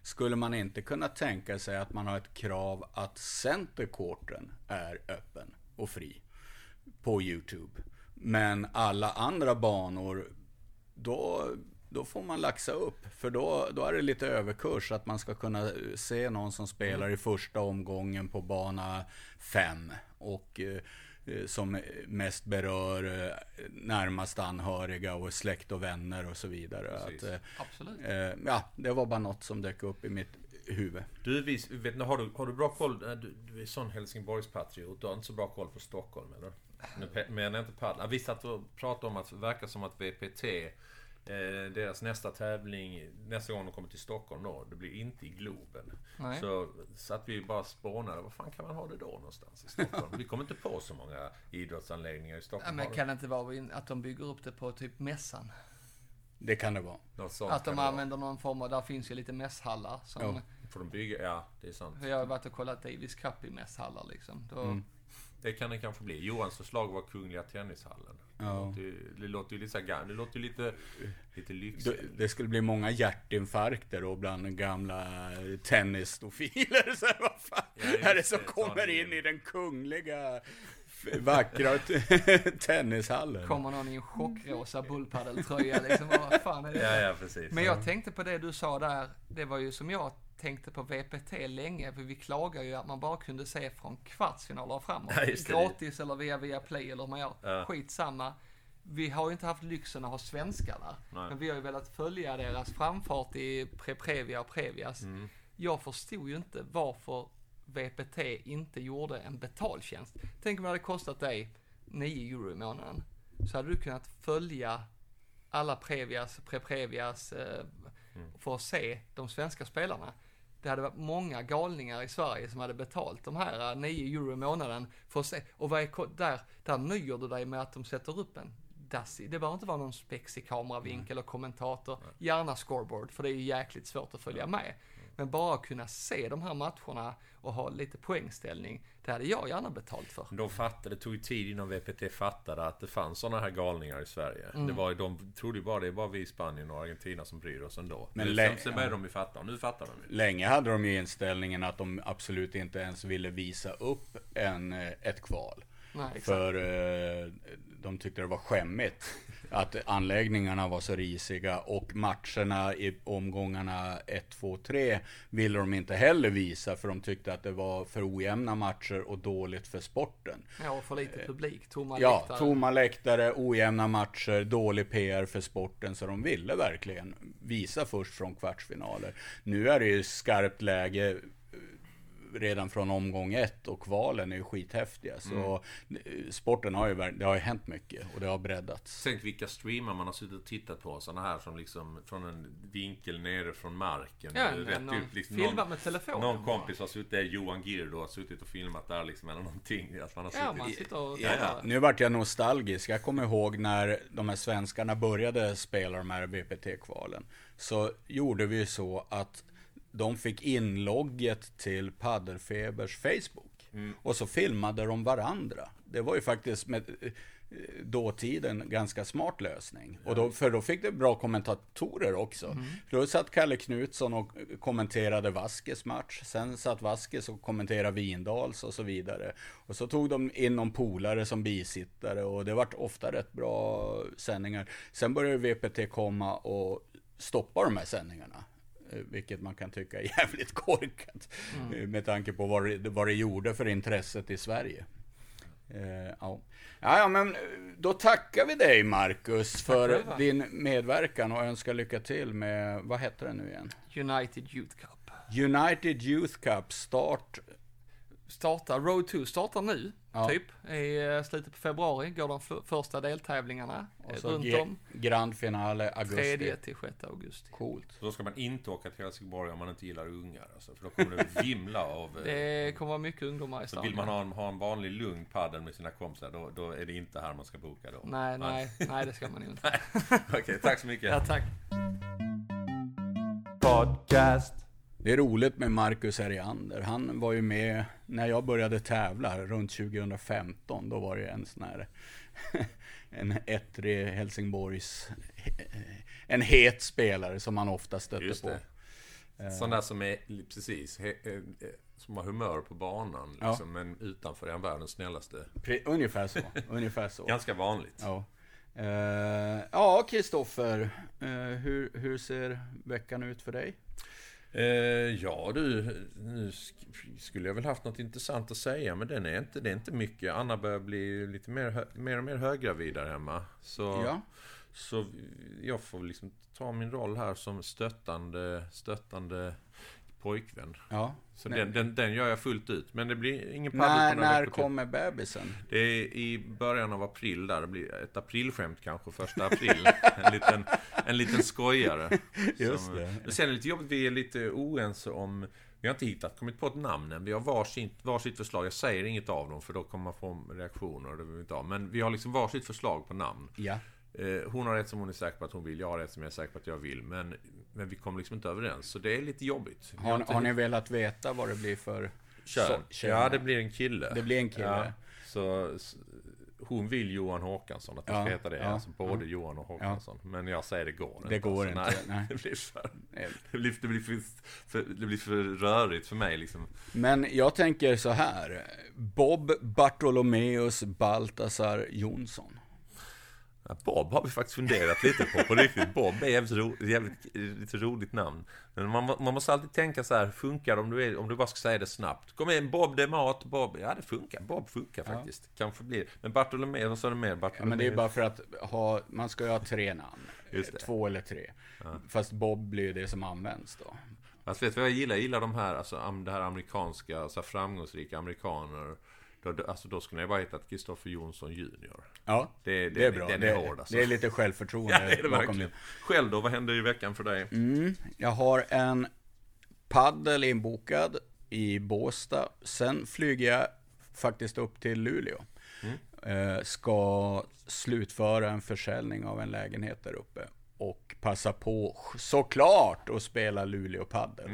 Skulle man inte kunna tänka sig att man har ett krav att centercourten är öppen och fri på YouTube. Men alla andra banor, då, då får man laxa upp. För då, då är det lite överkurs att man ska kunna se någon som spelar i första omgången på bana 5. Och eh, eh, som mest berör eh, närmast anhöriga och släkt och vänner och så vidare. Att, eh, Absolut. eh, ja, det var bara något som dök upp i mitt huvud. Du, vis, vet, har, du, har du bra koll? Du, du är sån Helsingborgspatriot. Du har inte så bra koll på Stockholm, eller? Nu menar jag inte paddla. Vi satt och pratade om att det verkar som att VPT, eh, deras nästa tävling, nästa gång de kommer till Stockholm då, det blir inte i Globen. Nej. Så satt vi bara spånade, var fan kan man ha det då någonstans i Stockholm? Vi kommer inte på så många idrottsanläggningar i Ja, Stockholm. men Har kan det inte vara att de bygger upp det på typ mässan? Det kan det vara. Att de använder någon form av, där finns ju lite mässhallar som, Ja. Får de bygga? Ja, det är sant. jag har varit och kollat Davis Cup i mässhallar liksom. Då, Mm. Det kan det kanske bli. Johans förslag var Kungliga Tennishallen. Det, Ja. låter, ju- det låter ju lite så här, det låter ju lite, lite lyxigt. det skulle bli många hjärtinfarkter då bland gamla tennisstofiler. Så här, vad fan Ja, är det som det, kommer in i den kungliga vackra tennishallen? kommer någon i en chockrosa bullpaddeltröja liksom. Vad fan är det? Ja, ja, precis. Men jag tänkte på det du sa där, det var ju som jag tänkte på VPT länge, för vi klagar ju att man bara kunde se från kvartsfinaler och framåt. Ja. Gratis eller via via Play eller hur man gör. Ja. Skitsamma. Vi har ju inte haft lyxen att ha svenskar där. Nej. Men vi har ju velat följa deras framfart i Pre-Previa och Previas. Mm. Jag förstod ju inte varför VPT inte gjorde en betaltjänst. Tänk om det hade kostat dig 9 euro i månaden. Så hade du kunnat följa alla Previas, Pre-Previas eh, för att se de svenska spelarna. Det hade varit många galningar i Sverige som hade betalt de här eh, 9 euro i månaden för att se. Och vad är, där, där nöjer du dig med att de sätter upp en dassig. Det behöver inte vara någon spexig kameravinkel och kommentator. Gärna scoreboard, för det är ju jäkligt svårt att följa med. Men bara kunna se de här matcherna och ha lite poängställning, det hade jag gärna betalt för. De fattade, det tog ju tid innan VPT fattade att det fanns sådana här galningar i Sverige. Mm. Det var ju, de trodde ju bara det är bara vi i Spanien och Argentina som bryr oss ändå. Men sen, sen började de ju fatta, och nu fattar de ju. Länge hade de ju inställningen att de absolut inte ens ville visa upp en, eh, ett kval. Nej. För eh, de tyckte det var skämmigt att anläggningarna var så risiga och matcherna i omgångarna 1, 2, 3 ville de inte heller visa för de tyckte att det var för ojämna matcher och dåligt för sporten. Ja, och för lite publik, tomma Ja, läktare. tomma läktare, ojämna matcher, dålig PR för sporten. Så de ville verkligen visa först från kvartsfinaler. Nu är det ju skarpt läge redan från omgång ett och kvalen är ju skithäftiga. Så Mm. eh, sporten har ju, det har ju hänt mycket och det har breddats. Tänk vilka streamar man har suttit och tittat på. Sådana här som liksom från en vinkel nere från marken. Ja, rätt någon ut. Liksom, filmat någon, med telefonen någon kompis har suttit där, Johan Gir då, har suttit och filmat där liksom eller någonting. Att man har Ja, suttit man sitter och Ja, ja. Nu vart jag nostalgisk. Jag kommer ihåg när de här svenskarna började spela de här VPT-kvalen. Så gjorde vi så att de fick inlogget till Paddelfebers Facebook. Och så filmade de varandra. Det var ju faktiskt med, dåtiden ganska smart lösning. Och då, för då fick det bra kommentatorer också. För då satt Kalle Knutsson och kommenterade Vaskes match. Sen satt Vaskes och kommenterade Vindals och så vidare. Och så tog de in någon polare som bisittare och det vart ofta rätt bra sändningar. Sen började VPT komma och stoppa de här sändningarna. Vilket man kan tycka är jävligt korkat. eh, Med tanke på vad det, vad det gjorde för intresset i Sverige. Eh, ja. Ja, men eh, då tackar vi dig Marcus för din medverkan och önskar lycka till med, vad heter det nu igen? United Youth Cup. United Youth Cup start. Startar, Road 2 startar nu, Ja. typ. I eh, slutet på februari går de f- första deltävlingarna Och eh, så runt ge- om. Grand finale augusti. 3 till 6 augusti. Coolt. Så då ska man inte åka till Helsingborg om man inte gillar ungar. Alltså, för då kommer det vimla av... eh, Det kommer vara mycket ungdomar i Så stan. vill man ha en, ha en vanlig lugn padel med sina kompisar, då, då är det inte här man ska boka då. Nej, nej, nej det ska man ju inte. Okej, tack så mycket. Ja, tack. Podcast. Det är roligt med Marcus Eriander. Han var ju med när jag började tävla runt 2015. Då var det en sån här en ettrig Helsingborgs en het spelare som man ofta stötte Just på. det. Sån där som är, precis, eh, eh, som har humör på banan Ja. liksom, men utanför är han världens snällaste. Pre- ungefär så. ungefär så. Ganska vanligt. Ja. Eh, ja, Kristoffer. eh, hur, hur ser veckan ut för dig? Eh, ja du, nu sk- skulle jag väl haft något intressant att säga, men den är inte, det är inte mycket. Anna börjar bli lite mer, mer och mer höggravid där hemma. Så, Ja. så jag får liksom ta min roll här som stöttande, stöttande pojkvän. ja. Så den, den, den gör jag fullt ut. Men det blir ingen padel När, på när till. kommer bebisen? Det är i början av april där. Det blir ett aprilskämt kanske, första april. En liten, en liten skojare. Just Som- det. Men sen är det lite jobbigt, vi är lite oense om... Vi har inte hittat, kommit på ett namn än. Vi har varsitt, varsitt förslag. Jag säger inget av dem för då kommer man få reaktioner. Det vill vi inte ha. Men vi har liksom varsitt förslag på namn. Ja. Eh, hon har rätt som hon är säker på att hon vill. Jag har rätt som jag är säker på att jag vill. Men, men vi kommer liksom inte överens. Så det är lite jobbigt. Vi Har, inte har ni velat veta vad det blir för Kön. så-? Ja, det blir en kille. Det blir en kille. Ja, så s- hon vill Johan Håkansson, att det Ja, ska heta det. ja, alltså både Johan och Håkansson. Men jag säger det går inte. Det går alltså, inte, nej. Det blir för, Nej. det blir, det blir för, för, det blir för rörigt för mig liksom. Men jag tänker så här. Bob Bartolomeus Baltasar Jonsson. Ja, Bob har vi faktiskt funderat lite på, på riktigt. Bob är jävligt, ro, jävligt lite roligt namn. Men man, man måste alltid tänka så här, funkar det om du, är, om du bara ska säga det snabbt? Kom igen, Bob det är mat, Bob. Ja, det funkar. Bob funkar faktiskt. Kanske blir Men Bartolomé, vad sa du mer? Ja, Bartolomé? men det är bara för att ha, man ska ju ha tre namn. Två eller tre. Fast Bob blir ju det som används då. Fast vet du vad jag gillar? Jag gillar de här, alltså det här amerikanska, alltså framgångsrika amerikaner. Då, då- alltså då skulle jag bara hetat Kristoffer Jonsson Junior. Ja, Det- det är den- bra. den det, är hård, alltså. det är lite självförtroende Ja, det är det bakom verkligen. Själv då, vad händer i veckan för dig? Mm, jag har en paddel inbokad i Båstad. Sen flyger jag faktiskt upp till Luleå. Eh, ska slutföra en försäljning av en lägenhet där uppe. Och passa på såklart att spela Luleå paddel.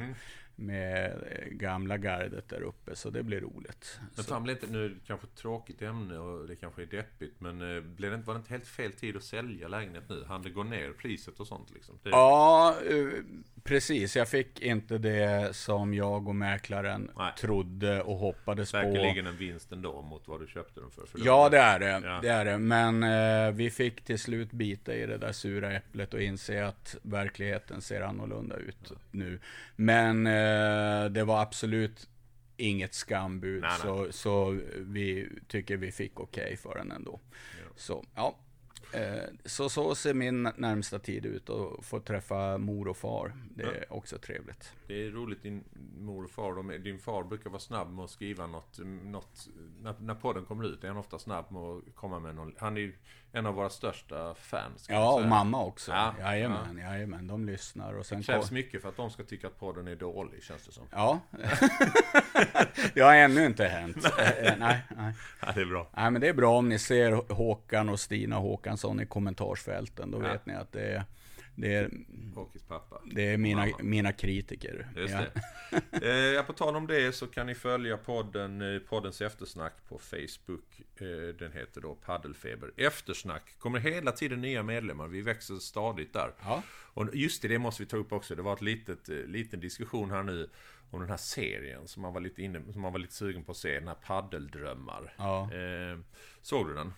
Med eh, gamla gardet där uppe, så det blir roligt. Men fan, blev inte, nu är det kanske ett tråkigt ämne och det kanske är deppigt, men eh, blev det inte, var det inte helt fel tid att sälja lägenhet nu? Han det gå ner priset och sånt liksom? Det, Ja, eh, precis. Jag fick inte det som jag och mäklaren Nej. trodde och hoppades på. Säkerligen en vinst ändå mot vad du köpte den för. för Ja, det är det. Ja. det, är det. Men eh, vi fick till slut bita i det där sura äpplet och inse att verkligheten ser annorlunda ut nu. Men eh, det var absolut inget skambud, Nej, nej. Så, så vi tycker vi fick okej för den ändå. Så, ja. Eh, Så så ser min närmsta tid ut och få träffa mor och far. Det är också trevligt. Det är roligt, din mor och far, de din far brukar vara snabb med att skriva något, något när, när podden kommer ut är han ofta snabb med att komma med någon, han är en av våra största fans. Ja, och mamma också. Ja, jajamän, jajamän, de lyssnar. Och sen Det krävs mycket för att de ska tycka att podden är dålig, känns det som. Ja. det har ännu inte hänt. Eh, nej, nej. Ja, det är bra. nej, men det är bra om ni ser Håkan och Stina Håkansson i kommentarsfälten. Då Ja. vet ni att det är, Det är, Hockeys pappa. det är mina, Mamma. mina kritiker. Just ja. det. Eh, ja, på tal om det så kan ni följa podden, eh, poddens eftersnack på Facebook. Eh, den heter då Paddelfeber Eftersnack. Kommer hela tiden nya medlemmar. Vi växer stadigt där. Ja. Och just det, det måste vi ta upp också. Det var ett litet, eh, liten diskussion här nu om den här serien som man var lite, inne, som man var lite sugen på att se. Den här Paddeldrömmar. Ja. Eh, såg du den?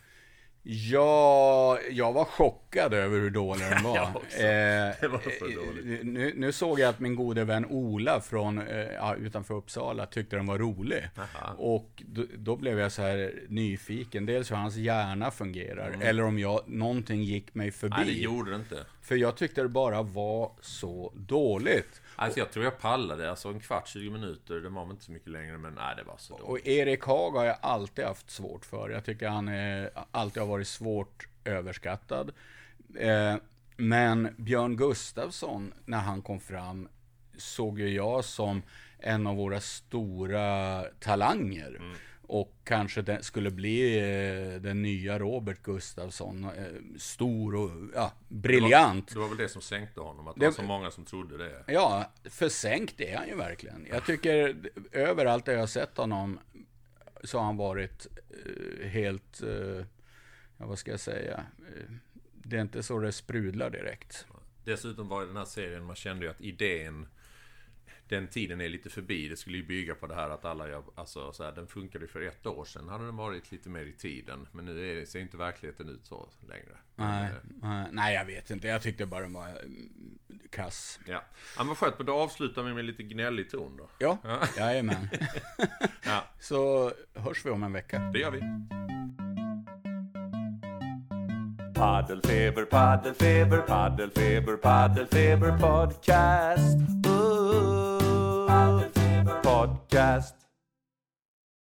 Ja, jag var chockad över hur dålig den var. Jag också. Eh, Det var så dåligt. Nu, nu såg jag att min gode vän Ola från eh, utanför Uppsala tyckte den var rolig. Aha. Och då, då blev jag så här nyfiken. Dels hur hans hjärna fungerar. Eller om jag, någonting gick mig förbi. Mm. Nej, det gjorde det inte. För jag tyckte det bara var så dåligt. Alltså jag tror jag pallade, alltså en kvart, 20 minuter. Det var väl inte så mycket längre, men nej, det var så dåligt. Och Erik Haag har jag alltid haft svårt för. Jag tycker han är, alltid har varit svårt överskattad. Eh, men Björn Gustafsson, när han kom fram, såg ju jag som en av våra stora talanger. Mm. Och kanske den skulle bli eh, den nya Robert Gustafsson. Eh, stor och ja, briljant. Det var väl det som sänkte honom, att det, Det- var så många som trodde det. Ja, försänkt är han ju verkligen. Jag tycker överallt där jag har sett honom så har han varit eh, helt, ja vad ska jag säga, det är inte så det sprudlar direkt. Dessutom var ju den här serien, man kände ju att idén den tiden är lite förbi. Det skulle ju bygga på det här att alla gör, alltså så här, den funkade ju för ett år sedan. Hade den varit lite mer i tiden. Men nu är ser inte verkligheten ut så längre. Nej, Eh, nej, jag vet inte. Jag tyckte bara den var mm, kass. Ja. ja, men vad skönt. Men då avslutar vi med lite gnällig ton då. Ja, Ja. jajamän. Ja, Så hörs vi om en vecka. det gör vi. Paddelfeber, paddelfeber, paddelfeber, paddelfeber podcast. Ooh, podcast.